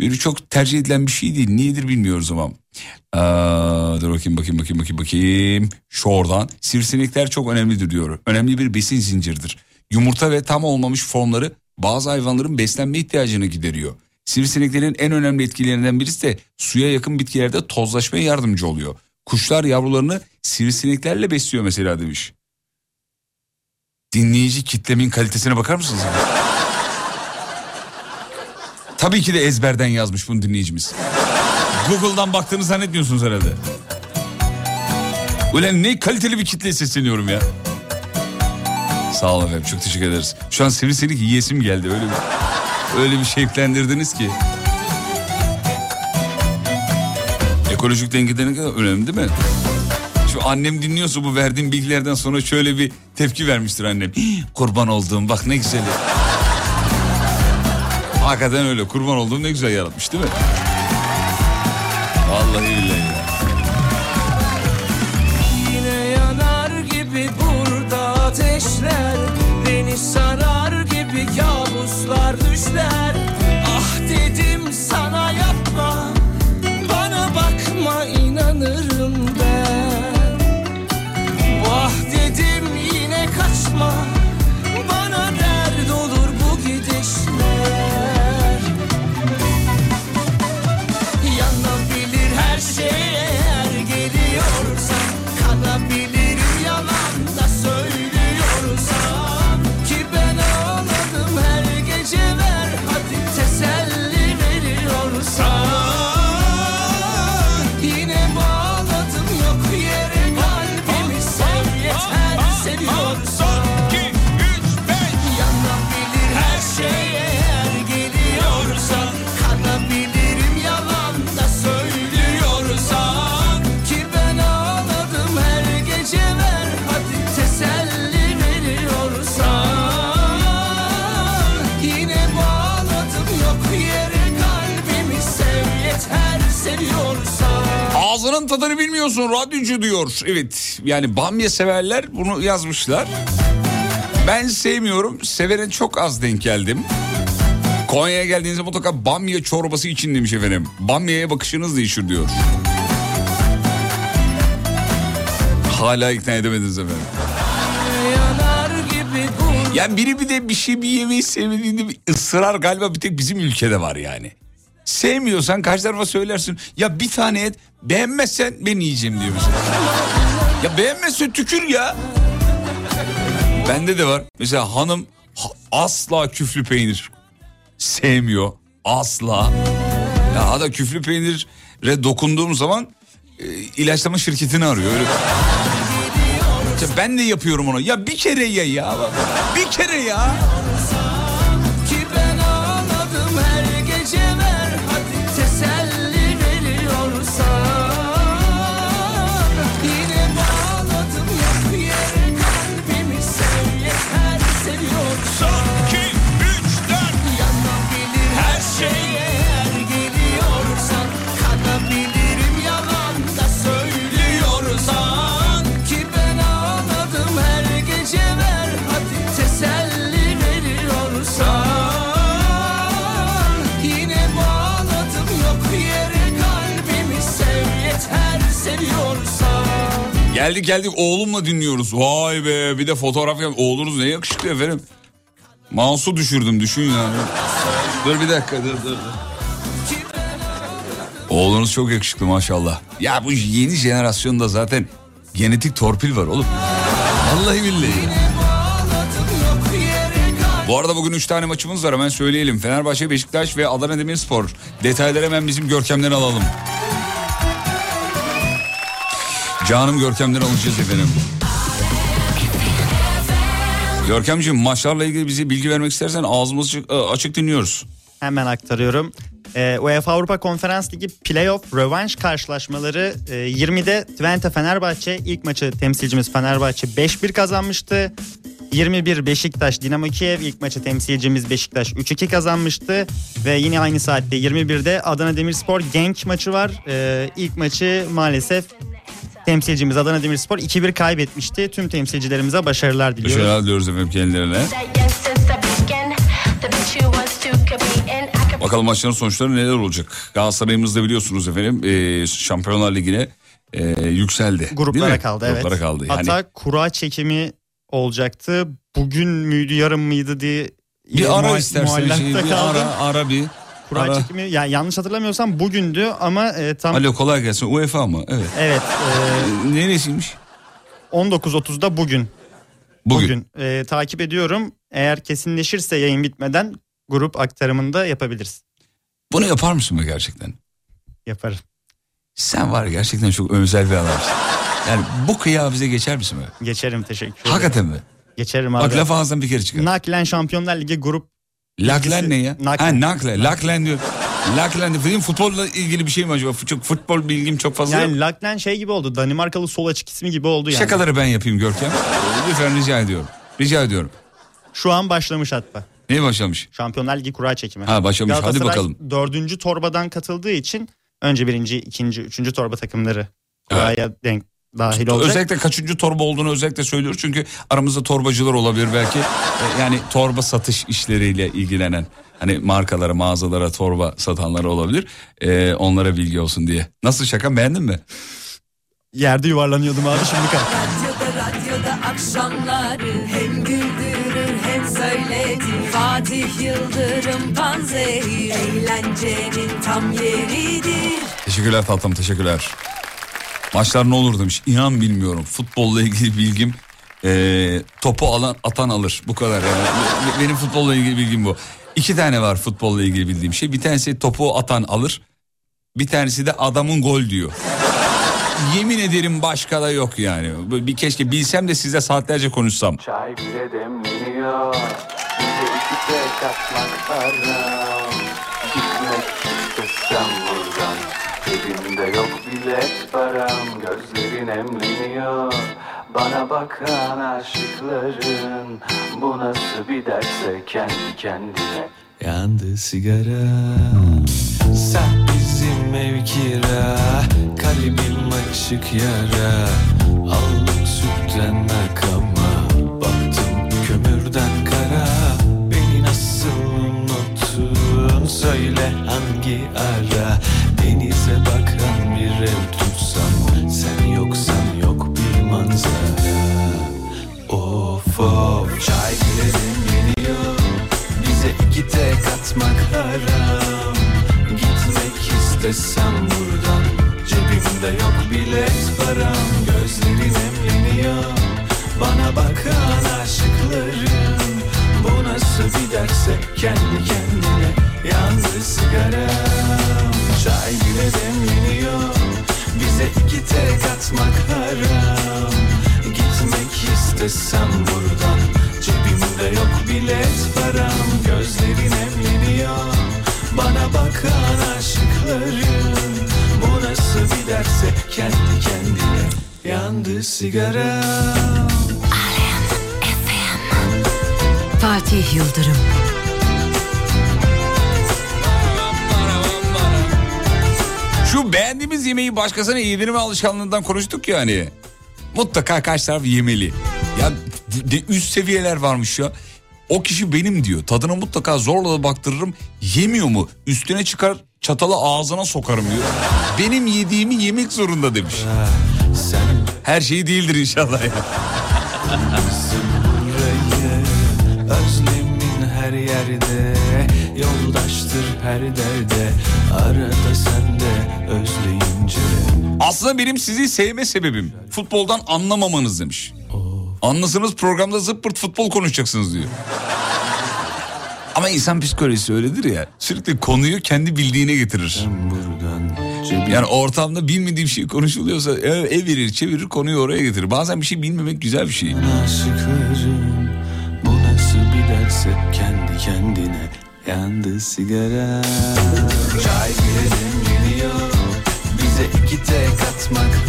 Böyle çok tercih edilen bir şey değil. Niyedir bilmiyoruz ama. Aa, dur bakayım bakayım bakayım bakayım bakayım. Şuradan. Sivrisinekler çok önemlidir diyor. Önemli bir besin zinciridir. Yumurta ve tam olmamış formları bazı hayvanların beslenme ihtiyacını gideriyor. Sivrisineklerin en önemli etkilerinden birisi de suya yakın bitkilerde tozlaşmaya yardımcı oluyor. Kuşlar yavrularını sivrisineklerle besliyor mesela demiş. Dinleyici kitlemin kalitesine bakar mısınız? Tabii ki de ezberden yazmış bunu dinleyicimiz. Google'dan baktığını zannetmiyorsunuz herhalde. Ulan ne kaliteli bir kitleye sesleniyorum ya. Sağ olun efendim çok teşekkür ederiz. Şu an sivrisinek yiyesim geldi öyle bir, öyle bir şevklendirdiniz ki. Ekolojik dengede ne kadar önemli değil mi? Şu annem dinliyorsa bu verdiğim bilgilerden sonra şöyle bir tepki vermiştir annem. "Hii, Kurban olduğum bak ne güzel. Hakikaten öyle kurban olduğum ne güzel yaratmış değil mi? Vallahi billahi bilmiyorsun radyocu diyor. Evet yani bamya severler bunu yazmışlar. Ben sevmiyorum. Sevene çok az denk geldim. Konya'ya geldiğinizde mutlaka bamya çorbası için demiş efendim. Bamya'ya bakışınız değişir diyor. Hala ikna edemediniz efendim. Yanar gibi bu Ya biri bir de bir şey bir yemeği sevmediğinde ısrar galiba bir tek bizim ülkede var yani. Sevmiyorsan karşı tarafa söylersin. Ya bir tane et beğenmezsen ben yiyeceğim diyor mesela. Ya beğenmezsen tükür ya. Bende de var. Mesela hanım ha- asla küflü peynir sevmiyor. Asla. Ya da küflü peynire dokunduğum zaman e, ilaçlama şirketini arıyor. Öyle. Ben de yapıyorum onu. Ya bir kere ye ya. Bir kere ya. Geldik geldik oğlumla dinliyoruz. Vay be bir de fotoğraf yap. Oğlunuz ne yakışıklı efendim. Mouse'u düşürdüm düşün yani. Dur bir dakika dur dur. dur. Oğlunuz çok yakışıklı maşallah. Ya bu yeni jenerasyonda zaten genetik torpil var oğlum. Vallahi billahi. Bu arada bugün 3 tane maçımız var hemen söyleyelim. Fenerbahçe, Beşiktaş ve Adana Demirspor. Detayları hemen bizim Görkem'den alalım. Canım Görkem'den alacağız efendim. Görkemciğim maçlarla ilgili bize bilgi vermek istersen ağzımız açık, açık dinliyoruz. Hemen aktarıyorum. Ee, UEFA Avrupa Konferans Ligi Playoff Rövanş karşılaşmaları e, 20'de Twente Fenerbahçe ilk maçı temsilcimiz Fenerbahçe 5-1 kazanmıştı. 21 Beşiktaş Dinamo Kiev ilk maçı temsilcimiz Beşiktaş 3-2 kazanmıştı. Ve yine aynı saatte 21'de Adana Demirspor Genk maçı var. Ee, ilk maçı maalesef temsilcimiz Adana Demirspor 2-1 kaybetmişti. Tüm temsilcilerimize başarılar diliyoruz. Başarılar diliyoruz efendim kendilerine. Bakalım maçların sonuçları neler olacak? Galatasaray'ımız da biliyorsunuz efendim e, Şampiyonlar Ligi'ne e, yükseldi. Gruplara kaldı evet. Gruplara kaldı. Yani Hatta kura çekimi olacaktı. Bugün müydü yarın mıydı diye bir ara istersen şey, bir ara, ara bir. Kura ara. çekimi yani yanlış hatırlamıyorsam bugündü ama e, tam Alo kolay gelsin. UEFA mı? Evet. evet e, Neresiymiş? 19.30'da bugün. Bugün. E, takip ediyorum. Eğer kesinleşirse yayın bitmeden grup aktarımında yapabiliriz. Bunu yapar mısın be gerçekten? Yaparım. Sen var gerçekten çok özel bir adamsın. Yani bu kıyağı bize geçer misin be? Geçerim teşekkür ederim. Hakikaten mi? Geçerim abi. Bak laf ağzından bir kere çıkar. Naklen Şampiyonlar Ligi grup Laklen ne ya? Naklen. Ha nakle. Laklen diyor. Laklen diyor. Benim futbolla ilgili bir şey mi acaba? Çok futbol bilgim çok fazla yok. yani Laklen şey gibi oldu. Danimarkalı sol açık ismi gibi oldu yani. Şakaları ben yapayım Görkem. Lütfen rica ediyorum. Rica ediyorum. Şu an başlamış hatta. Neye başlamış? Şampiyonlar Ligi kura çekimi. Ha, başlamış. Hadi bakalım. dördüncü torbadan katıldığı için önce birinci, ikinci, üçüncü torba takımları kuraya denk dahil olacak. Özellikle kaçıncı torba olduğunu özellikle söylüyoruz. Çünkü aramızda torbacılar olabilir belki. Ee, Yani torba satış işleriyle ilgilenen hani markalara, mağazalara torba satanlar olabilir. Ee, onlara bilgi olsun diye. Nasıl şaka beğendin mi? Yerde yuvarlanıyordum abi şimdi kalk. Radyoda radyoda akşamları hem güldürür hem söyletir Fatih Yıldırım Panzehir eğlencenin tam yeridir Teşekkürler tatlım teşekkürler. Maçlar ne olur demiş. İnan bilmiyorum. Futbolla ilgili bilgim ee, topu alan atan alır. Bu kadar yani. Be- Benim futbolla ilgili bilgim bu. İki tane var futbolla ilgili bildiğim şey. Bir tanesi topu atan alır. Bir tanesi de adamın gol diyor. Yemin ederim başka da yok yani. Bir keşke bilsem de size saatlerce konuşsam. Çay bile demleniyor Bize iki Cebimde yok bilet param Gözlerin emleniyor. Bana bakan aşıkların Bu nasıl bir derse kendi kendine. Yandı sigara. Sen bizim ev kira Kalbim açık yara. Aldım sütten nakama çay bile demleniyor Bize iki tek atmak haram. Gitmek istesem buradan Cebimde yok bilet param. Gözlerin emleniyor Bana bakan aşıkların Bu nasıl bir derse kendi kendine Yandı sigaram. Çay bile demleniyor Bize iki tek atmak haram. Gitmek istesem buradan bilet param Gözlerin emleniyor Bana bakan aşıkların Bu nasıl bir derse kendi kendine Yandı sigaram Fatih Yıldırım Şu beğendiğimiz yemeği başkasına yedirme alışkanlığından konuştuk ya hani. Mutlaka karşı taraf yemeli. Ya de üst seviyeler varmış ya. O kişi benim diyor. Tadına mutlaka zorla da baktırırım. Yemiyor mu? Üstüne çıkar çatalı ağzına sokarım diyor. Benim yediğimi yemek zorunda demiş. Her şey değildir inşallah ya. Özlemin her yerde Yoldaştır her derde Arada sen de özleyince Aslında benim sizi sevme sebebim futboldan anlamamanız demiş. Anlasanız programda zıppırt futbol konuşacaksınız diyor. Ama insan psikolojisi öyledir ya. Sürekli konuyu kendi bildiğine getirir. Yani ortamda bilmediğim şey konuşuluyorsa ev- evirir çevirir konuyu oraya getirir. Bazen bir şey bilmemek güzel bir şey. Aşıklarım bu nasıl bir derse kendi kendine yandı sigara Çay girelim geliyor bize iki tek atmak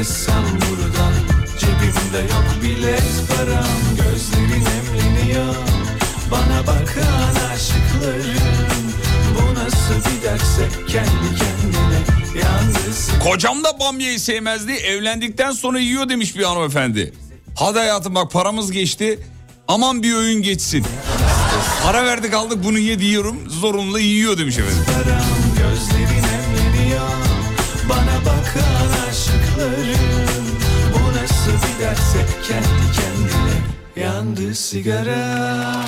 İstesem buradan cebimde yok bilet param Gözlerin emleniyor bana bakan aşıklarım Bu nasıl bir derse kendi kendine sigara Kocam da bamyayı sevmezdi evlendikten sonra yiyor demiş bir hanımefendi. Hadi hayatım bak paramız geçti aman bir öğün geçsin. Para verdik aldık bunu ye diyorum zorunlu yiyor demiş efendim. Nasıl bir derse kendi kendine Yandı sigara.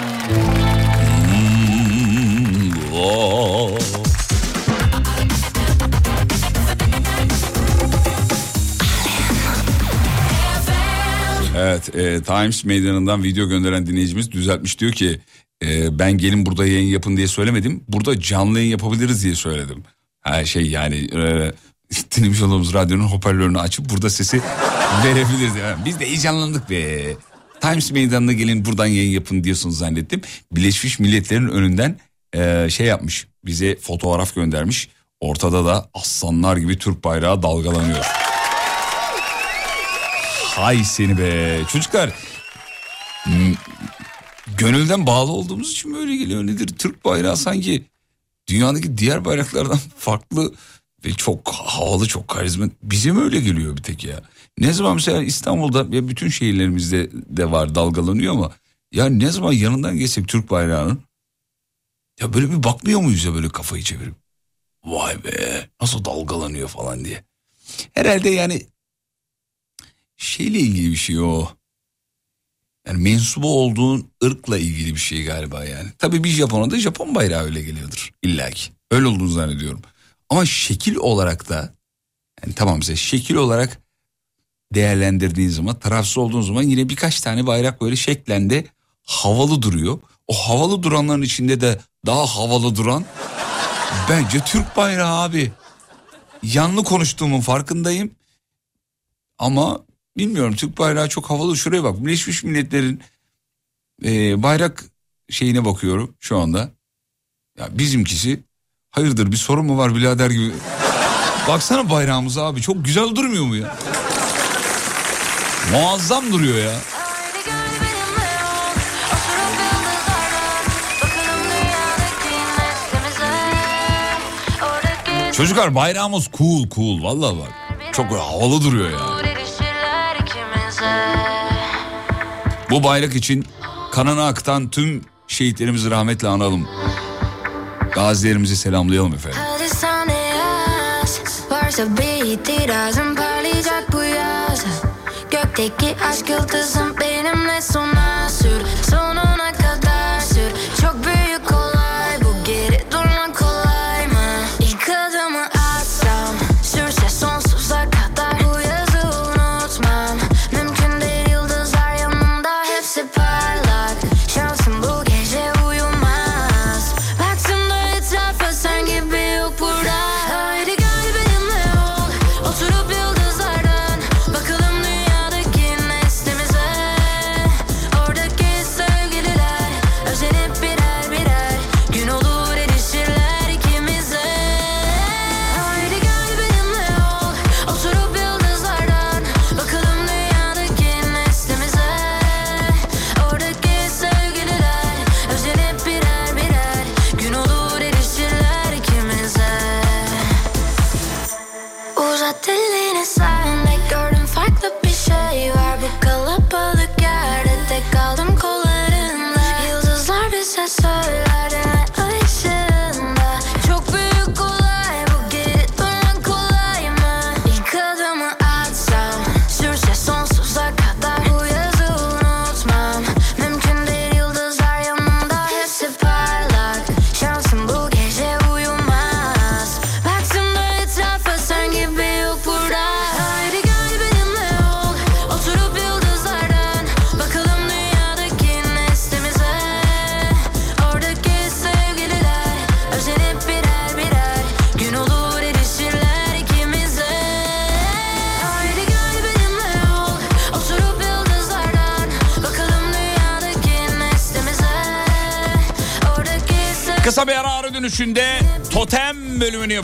Evet e, Times meydanından video gönderen dinleyicimiz düzeltmiş diyor ki e, ben gelin burada yayın yapın diye söylemedim. Burada canlı yayın yapabiliriz diye söyledim. Her şey yani e, olduğumuz radyonun hoparlörünü açıp burada sesi verebiliriz. Biz de heyecanlandık be. Times meydanına gelin buradan yayın yapın diyorsunuz zannettim. Birleşmiş Milletler'in önünden e, şey yapmış bize fotoğraf göndermiş. Ortada da aslanlar gibi Türk bayrağı dalgalanıyor. Hay seni be. Çocuklar gönülden bağlı olduğumuz için böyle geliyor. Nedir? Türk bayrağı sanki dünyadaki diğer bayraklardan farklı ve çok havalı, çok karizma. Bize mi öyle geliyor bir tek ya? Ne zaman mesela İstanbul'da ya bütün şehirlerimizde de var dalgalanıyor ama ya ne zaman yanından geçsek Türk bayrağının ya böyle bir bakmıyor muyuz ya böyle kafayı çevirip? Vay be nasıl dalgalanıyor falan diye. Herhalde yani şeyle ilgili bir şey o. Yani mensubu olduğun ırkla ilgili bir şey galiba yani. Tabii bir Japon'a da Japon bayrağı öyle geliyordur illaki. Öyle olduğunu zannediyorum. Ama şekil olarak da yani tamam size şekil olarak değerlendirdiğin zaman tarafsız olduğun zaman yine birkaç tane bayrak böyle şeklende havalı duruyor. O havalı duranların içinde de daha havalı duran bence Türk bayrağı abi. Yanlı konuştuğumun farkındayım. Ama bilmiyorum Türk bayrağı çok havalı. Şuraya bak Birleşmiş Milletler'in e, bayrak şeyine bakıyorum şu anda. Ya bizimkisi hayırdır bir sorun mu var birader gibi. Baksana bayrağımız abi çok güzel durmuyor mu ya? Muazzam duruyor ya. Çocuklar bayrağımız cool cool vallahi bak. Çok havalı duruyor ya. Bu bayrak için kanını akıtan tüm şehitlerimizi rahmetle analım. Gazilerimizi selamlayalım efendim. Gökteki aşk yıldızım benimle sona sür Sonuna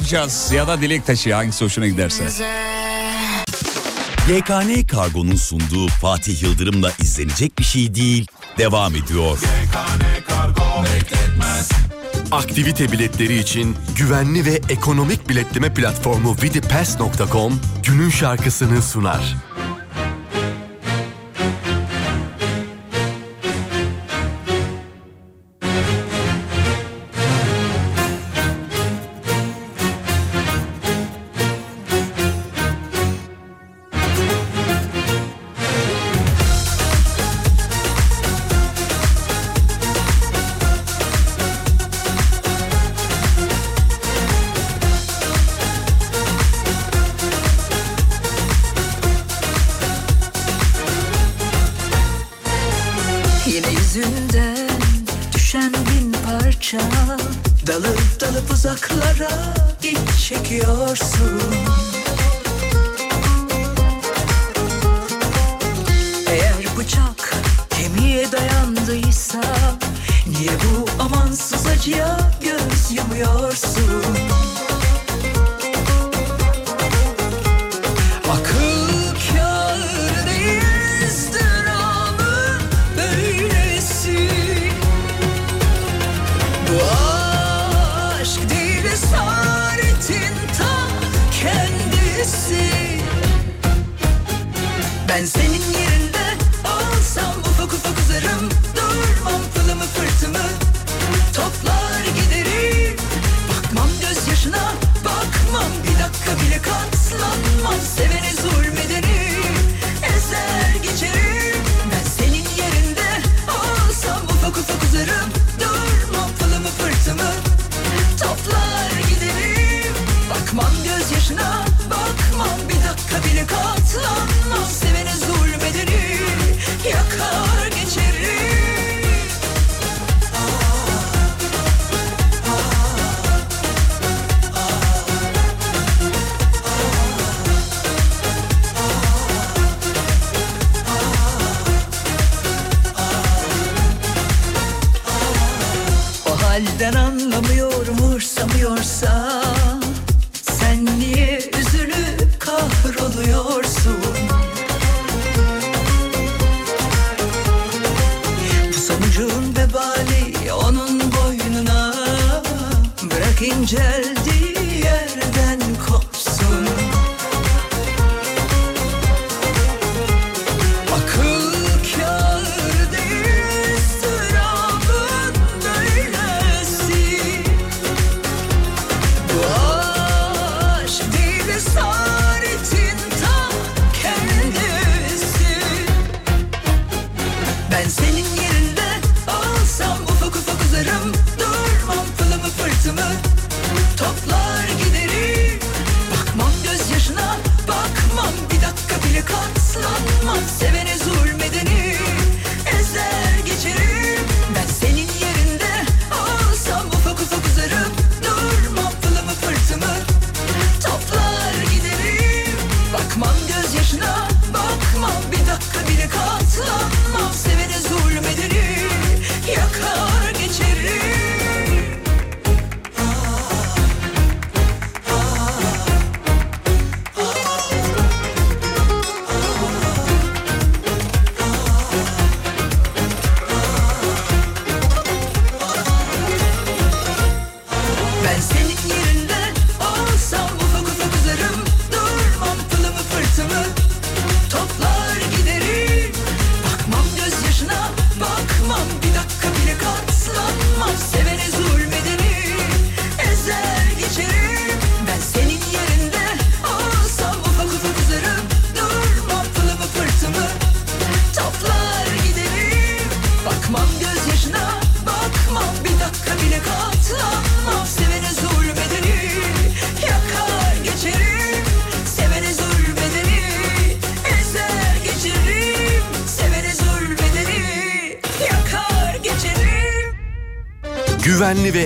yapacağız. Ya da dilek taşı hangisi hoşuna giderse. YKN Kargo'nun sunduğu Fatih Yıldırım'la izlenecek bir şey değil. Devam ediyor. Aktivite biletleri için güvenli ve ekonomik biletleme platformu vidipass.com günün şarkısını sunar. Niye bu amansız acıya göz yumuyorsun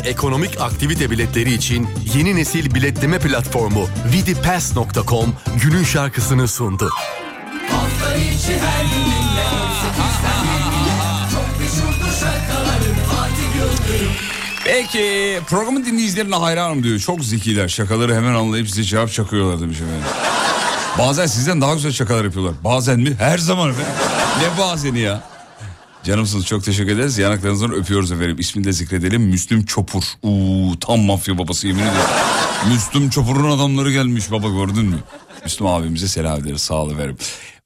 ekonomik aktivite biletleri için yeni nesil biletleme platformu vidipass.com günün şarkısını sundu. Peki programın dinleyicilerine hayranım diyor. Çok zekiler şakaları hemen anlayıp size cevap çakıyorlar demiş efendim. Bazen sizden daha güzel şakalar yapıyorlar. Bazen mi? Her zaman efendim. Ne bazeni ya? Canımsınız çok teşekkür ederiz. Yanaklarınızdan öpüyoruz efendim. İsmini de zikredelim. Müslüm Çopur. Uuu tam mafya babası yemin ederim. Müslüm Çopur'un adamları gelmiş baba gördün mü? Müslüm abimize selam ederiz. Sağ ol efendim.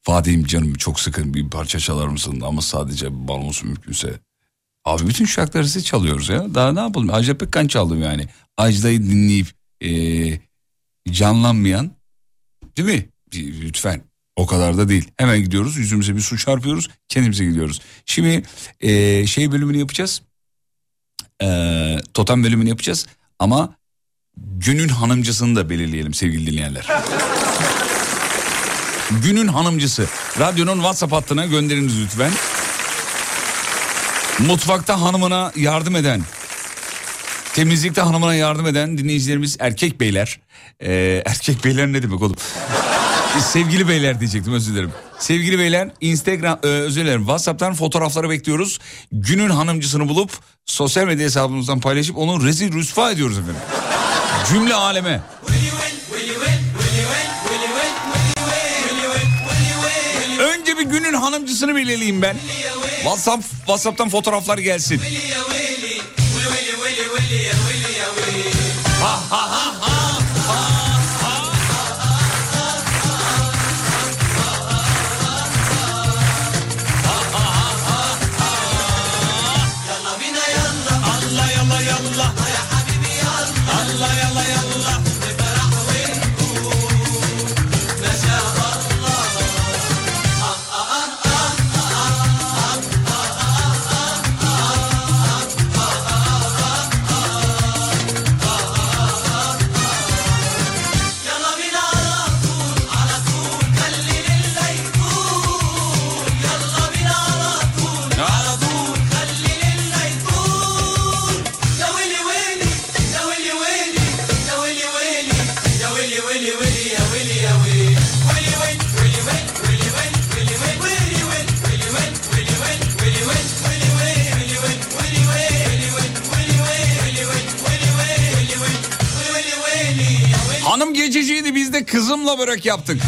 Fatih'im canım çok sıkın bir parça çalar mısın? Ama sadece balonsu mümkünse. Abi bütün şarkıları size çalıyoruz ya. Daha ne yapalım? Ajda Pekkan çaldım yani. Ajda'yı dinleyip eee, canlanmayan değil mi? Lütfen o kadar da değil. Hemen gidiyoruz yüzümüze bir su çarpıyoruz kendimize gidiyoruz. Şimdi eee, şey bölümünü yapacağız. Eee, totem bölümünü yapacağız ama günün hanımcısını da belirleyelim sevgili dinleyenler. günün hanımcısı. Radyonun WhatsApp hattına gönderiniz lütfen. Mutfakta hanımına yardım eden, temizlikte hanımına yardım eden dinleyicilerimiz erkek beyler. Ee, erkek beyler ne demek oğlum? Sevgili beyler diyecektim özür dilerim. Sevgili beyler Instagram e, özür dilerim WhatsApp'tan fotoğrafları bekliyoruz. Günün hanımcısını bulup sosyal medya hesabımızdan paylaşıp onu rezil rüsva ediyoruz efendim. Cümle aleme. Önce bir günün hanımcısını belirleyeyim ben. WhatsApp WhatsApp'tan fotoğraflar gelsin. Ha ha. Kızımla börek yaptık.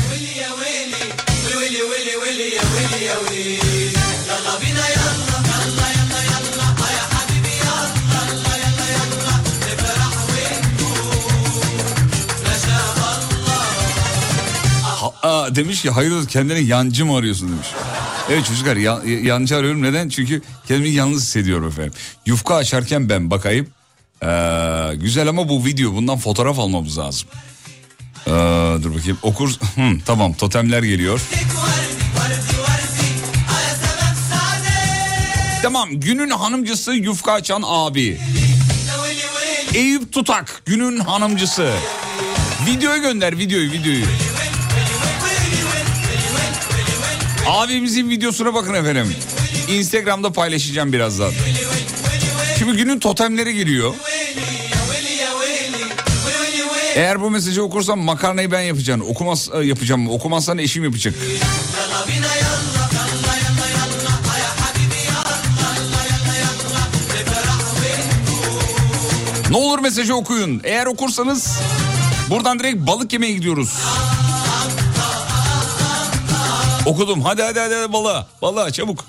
Aa, demiş ki hayır kendine yancı mı arıyorsun demiş. Evet çocuklar ya- yancı arıyorum neden? Çünkü kendimi yalnız hissediyorum efendim. Yufka açarken ben bakayım. Ee, güzel ama bu video bundan fotoğraf almamız lazım. Ee, dur bakayım okur. Hı, tamam totemler geliyor. Tamam günün hanımcısı yufka açan abi. Eyüp Tutak günün hanımcısı. Videoyu gönder videoyu videoyu. Abimizin videosuna bakın efendim. Instagram'da paylaşacağım birazdan. Şimdi günün totemleri geliyor. Eğer bu mesajı okursam makarnayı ben yapacağım. Okumaz e, yapacağım. Okumazsan eşim yapacak. Ne olur mesajı okuyun. Eğer okursanız buradan direkt balık yemeye gidiyoruz. Okudum. Hadi hadi hadi, hadi balığa. Balığa çabuk.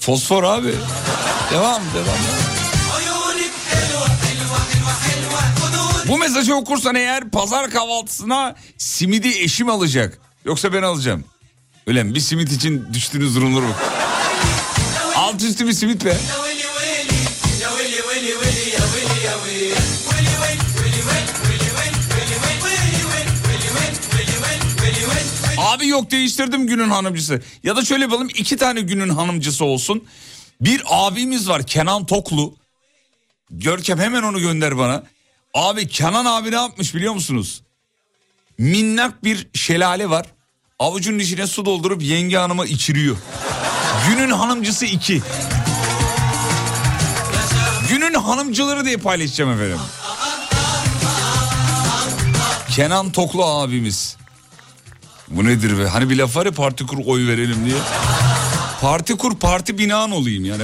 Fosfor abi. Devam devam. Bu mesajı okursan eğer pazar kahvaltısına simidi eşim alacak. Yoksa ben alacağım. Öyle? Bir simit için düştüğünüz durumları bak. Alt üstü bir simit be. Abi yok değiştirdim günün hanımcısı. Ya da şöyle yapalım iki tane günün hanımcısı olsun. Bir abimiz var Kenan Toklu. Görkem hemen onu gönder bana. Abi Kenan abi ne yapmış biliyor musunuz? Minnak bir şelale var. Avucunun içine su doldurup yenge hanıma içiriyor. Günün hanımcısı iki. Günün hanımcıları diye paylaşacağım efendim. Kenan Toklu abimiz. Bu nedir be? Hani bir laf var ya parti kur oy verelim diye. Parti kur parti binan olayım yani.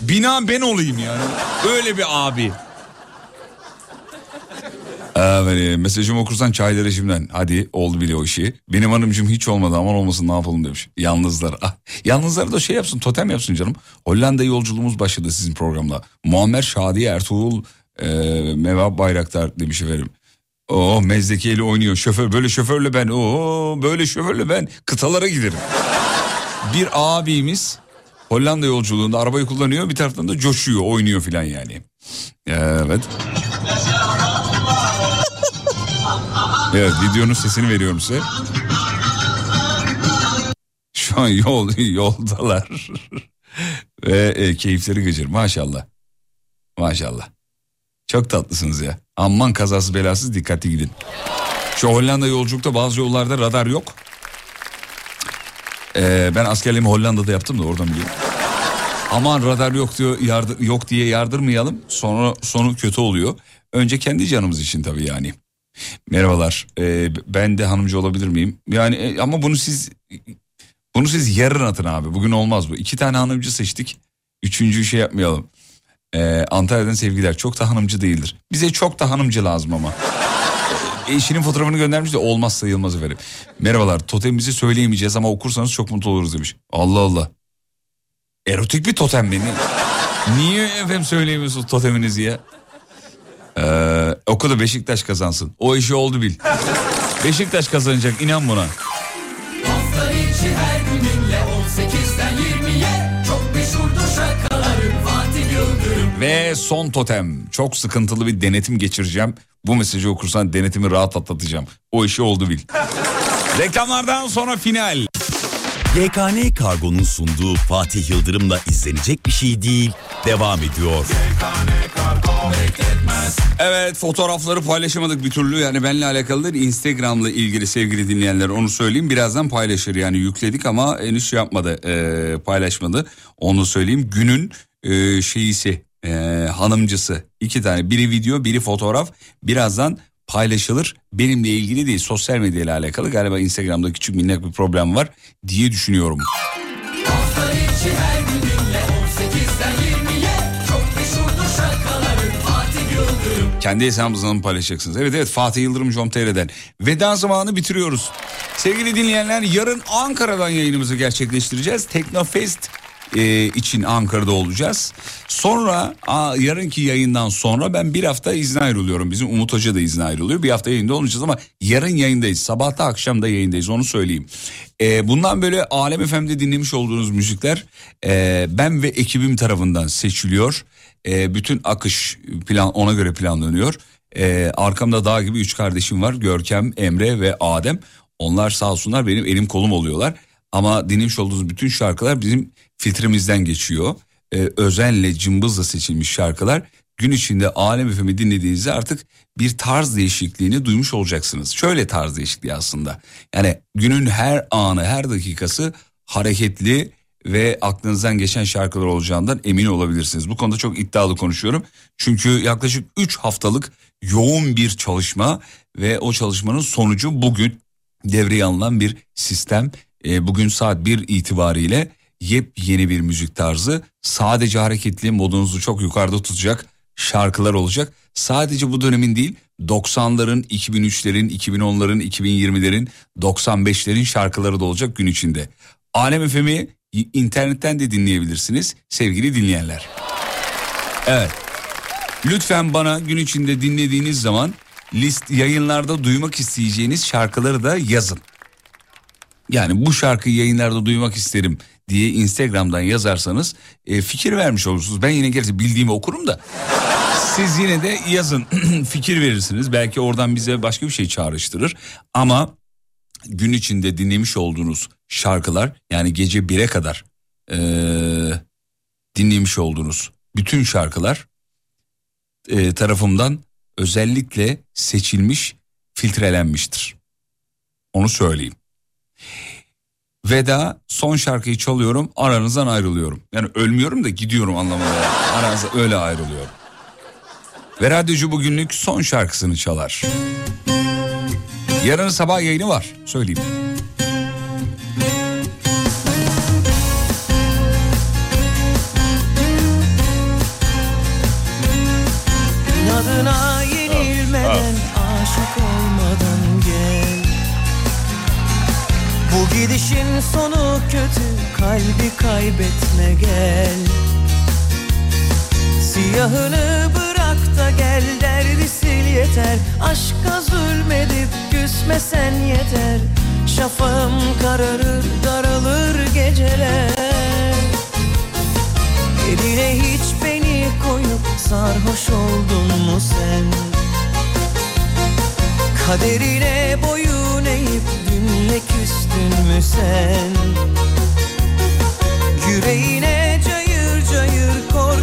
Bina ben olayım yani. Öyle bir abi. Evet, mesajımı okursan çayları rejimden. Hadi oldu bile o işi. Benim hanımcığım hiç olmadı aman olmasın ne yapalım demiş. Yalnızlar. Ah, yalnızlar da şey yapsın totem yapsın canım. Hollanda yolculuğumuz başladı sizin programda. Muammer Şadiye Ertuğrul e, Mevab Bayraktar demiş efendim. Oo mezdeki eli oynuyor. Şoför böyle şoförle ben. Oo böyle şoförle ben kıtalara giderim. Bir abimiz Hollanda yolculuğunda arabayı kullanıyor bir taraftan da coşuyor oynuyor filan yani. Evet. Evet videonun sesini veriyorum size. Şu an yol yoldalar. Ve e, keyifleri gıcır maşallah. Maşallah. Çok tatlısınız ya. Aman kazasız belasız dikkatli gidin. Şu Hollanda yolculukta bazı yollarda radar yok. Ee, ben askerliğimi Hollanda'da yaptım da oradan biliyorum. Aman radar yok diyor yardır, yok diye yardırmayalım. Sonra sonu kötü oluyor. Önce kendi canımız için tabii yani. Merhabalar. Ee, ben de hanımcı olabilir miyim? Yani e, ama bunu siz bunu siz yarın atın abi. Bugün olmaz bu. İki tane hanımcı seçtik. Üçüncüyü şey yapmayalım. Ee, Antalya'dan sevgiler. Çok da hanımcı değildir. Bize çok da hanımcı lazım ama. Ee, Eşinin fotoğrafını göndermiş de olmaz sayılmaz efendim. Merhabalar totemimizi söyleyemeyeceğiz ama okursanız çok mutlu oluruz demiş. Allah Allah. Erotik bir totem mi? Niye efendim söyleyemiyorsunuz toteminizi ya? Ee, oku da Beşiktaş kazansın. O işi oldu bil. Beşiktaş kazanacak inan buna. Hafta içi her gününle 18'den 20'ye Çok meşhurdur şakaların Fatih Yıldırım Ve son totem. Çok sıkıntılı bir denetim geçireceğim. Bu mesajı okursan denetimi rahat atlatacağım. O işi oldu bil. Reklamlardan sonra final. YKN Kargo'nun sunduğu Fatih Yıldırım'la izlenecek bir şey değil. Devam ediyor. Evet fotoğrafları paylaşamadık bir türlü. Yani benimle alakalı değil Instagram'la ilgili sevgili dinleyenler onu söyleyeyim. Birazdan paylaşır. Yani yükledik ama henüz şey yapmadı e, paylaşmadı. Onu söyleyeyim. Günün e, şeyisi e, hanımcısı. İki tane biri video biri fotoğraf. Birazdan paylaşılır. Benimle ilgili değil sosyal medya ile alakalı. Galiba Instagram'da küçük minnak bir problem var diye düşünüyorum. Hafta içi her gününle Kendi hesabınızdan mı paylaşacaksınız? Evet evet Fatih Yıldırım Com.tr'den. Veda zamanı bitiriyoruz. Sevgili dinleyenler yarın Ankara'dan yayınımızı gerçekleştireceğiz. Teknofest e, için Ankara'da olacağız. Sonra a, yarınki yayından sonra ben bir hafta izne ayrılıyorum. Bizim Umut Hoca da izne ayrılıyor. Bir hafta yayında olmayacağız ama yarın yayındayız. Sabahta akşamda yayındayız onu söyleyeyim. E, bundan böyle Alem FM'de dinlemiş olduğunuz müzikler e, ben ve ekibim tarafından seçiliyor. E, bütün akış plan ona göre planlanıyor. E, arkamda dağ gibi üç kardeşim var. Görkem, Emre ve Adem. Onlar sağ olsunlar benim elim kolum oluyorlar. Ama dinlemiş olduğunuz bütün şarkılar bizim filtremizden geçiyor. Ee, özenle cımbızla seçilmiş şarkılar. Gün içinde Alem FM'i dinlediğinizde artık bir tarz değişikliğini duymuş olacaksınız. Şöyle tarz değişikliği aslında. Yani günün her anı her dakikası hareketli ve aklınızdan geçen şarkılar olacağından emin olabilirsiniz. Bu konuda çok iddialı konuşuyorum. Çünkü yaklaşık 3 haftalık yoğun bir çalışma ve o çalışmanın sonucu bugün devreye alınan bir sistem. E, bugün saat 1 itibariyle yepyeni bir müzik tarzı sadece hareketli modunuzu çok yukarıda tutacak şarkılar olacak. Sadece bu dönemin değil 90'ların, 2003'lerin, 2010'ların, 2020'lerin, 95'lerin şarkıları da olacak gün içinde. Alem FM'i internetten de dinleyebilirsiniz sevgili dinleyenler. Evet. Lütfen bana gün içinde dinlediğiniz zaman list yayınlarda duymak isteyeceğiniz şarkıları da yazın. Yani bu şarkıyı yayınlarda duymak isterim diye Instagram'dan yazarsanız e, fikir vermiş olursunuz. Ben yine gerçi bildiğimi okurum da siz yine de yazın fikir verirsiniz. Belki oradan bize başka bir şey çağrıştırır. Ama gün içinde dinlemiş olduğunuz şarkılar yani gece 1'e kadar e, dinlemiş olduğunuz bütün şarkılar e, tarafımdan özellikle seçilmiş, filtrelenmiştir. Onu söyleyeyim. Veda son şarkıyı çalıyorum aranızdan ayrılıyorum. Yani ölmüyorum da gidiyorum anlamında. Aranızda öyle ayrılıyorum. Ve radyocu bugünlük son şarkısını çalar. Yarın sabah yayını var söyleyeyim. Gidişin sonu kötü, kalbi kaybetme gel. Siyahını bırak da gel derdi sil yeter. Aşka zulmedip küsmesen yeter. Şafağım kararır daralır geceler. Eline hiç beni koyup sarhoş oldun mu sen? Kaderine boyun eğip dünle küstün mü sen? Yüreğine cayır cayır kor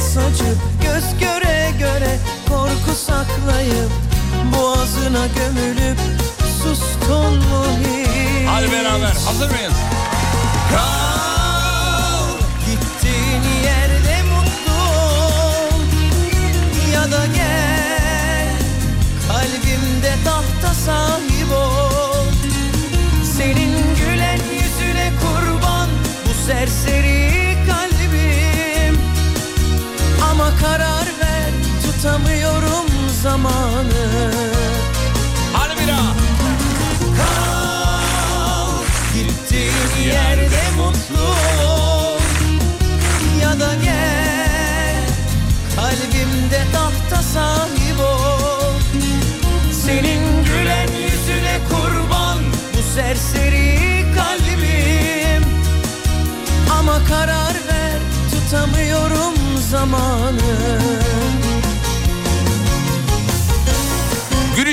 saçıp Göz göre göre korku saklayıp Boğazına gömülüp sustun mu hiç? Hadi beraber hazır mıyız? Kal gittiğin yerde mutlu ol Ya da gel kalbimde tahta sahip ol. Senin gülen yüzüne kurban bu serseri kalbim. Ama karar zamanı. Hadi bir daha. Kal gittiğin yerde mutlu ol. Ya da gel kalbimde tahta sahip ol. Senin gülen yüzüne kurban bu serseri kalbim. Ama karar ver tutamıyorum zamanı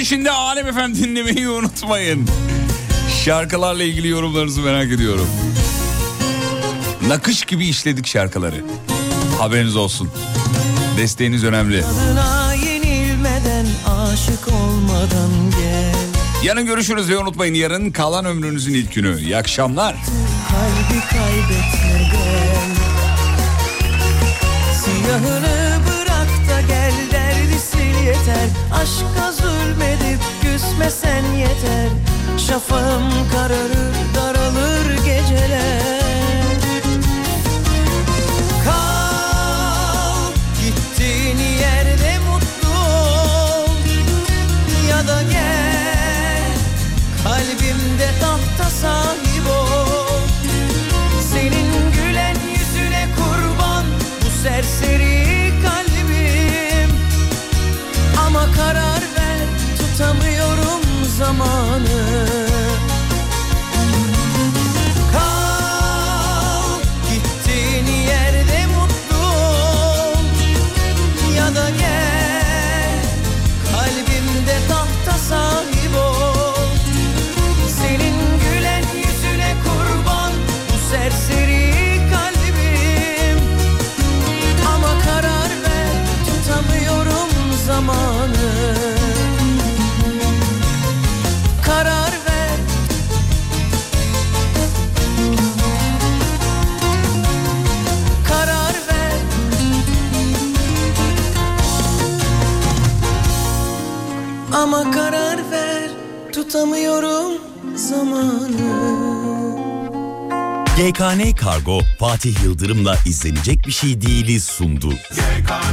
Gün içinde Alem Efem dinlemeyi unutmayın. Şarkılarla ilgili yorumlarınızı merak ediyorum. Nakış gibi işledik şarkıları. Haberiniz olsun. Desteğiniz önemli. Aşık olmadan gel Yarın görüşürüz ve unutmayın yarın kalan ömrünüzün ilk günü. İyi akşamlar. kalbi kaybetme gel Siyahını yeter. Aşka zulmedip küsmesen yeter. Şafağım kararır daralır geceler. Kal gittiğin yerde mutlu ol. Ya da gel kalbimde tahta sahip Senin gülen yüzüne kurban bu serseri karar ver. Tutamıyorum zamanı tutamıyorum zamanı GKN Kargo Fatih Yıldırım'la izlenecek bir şey değiliz sundu. GKN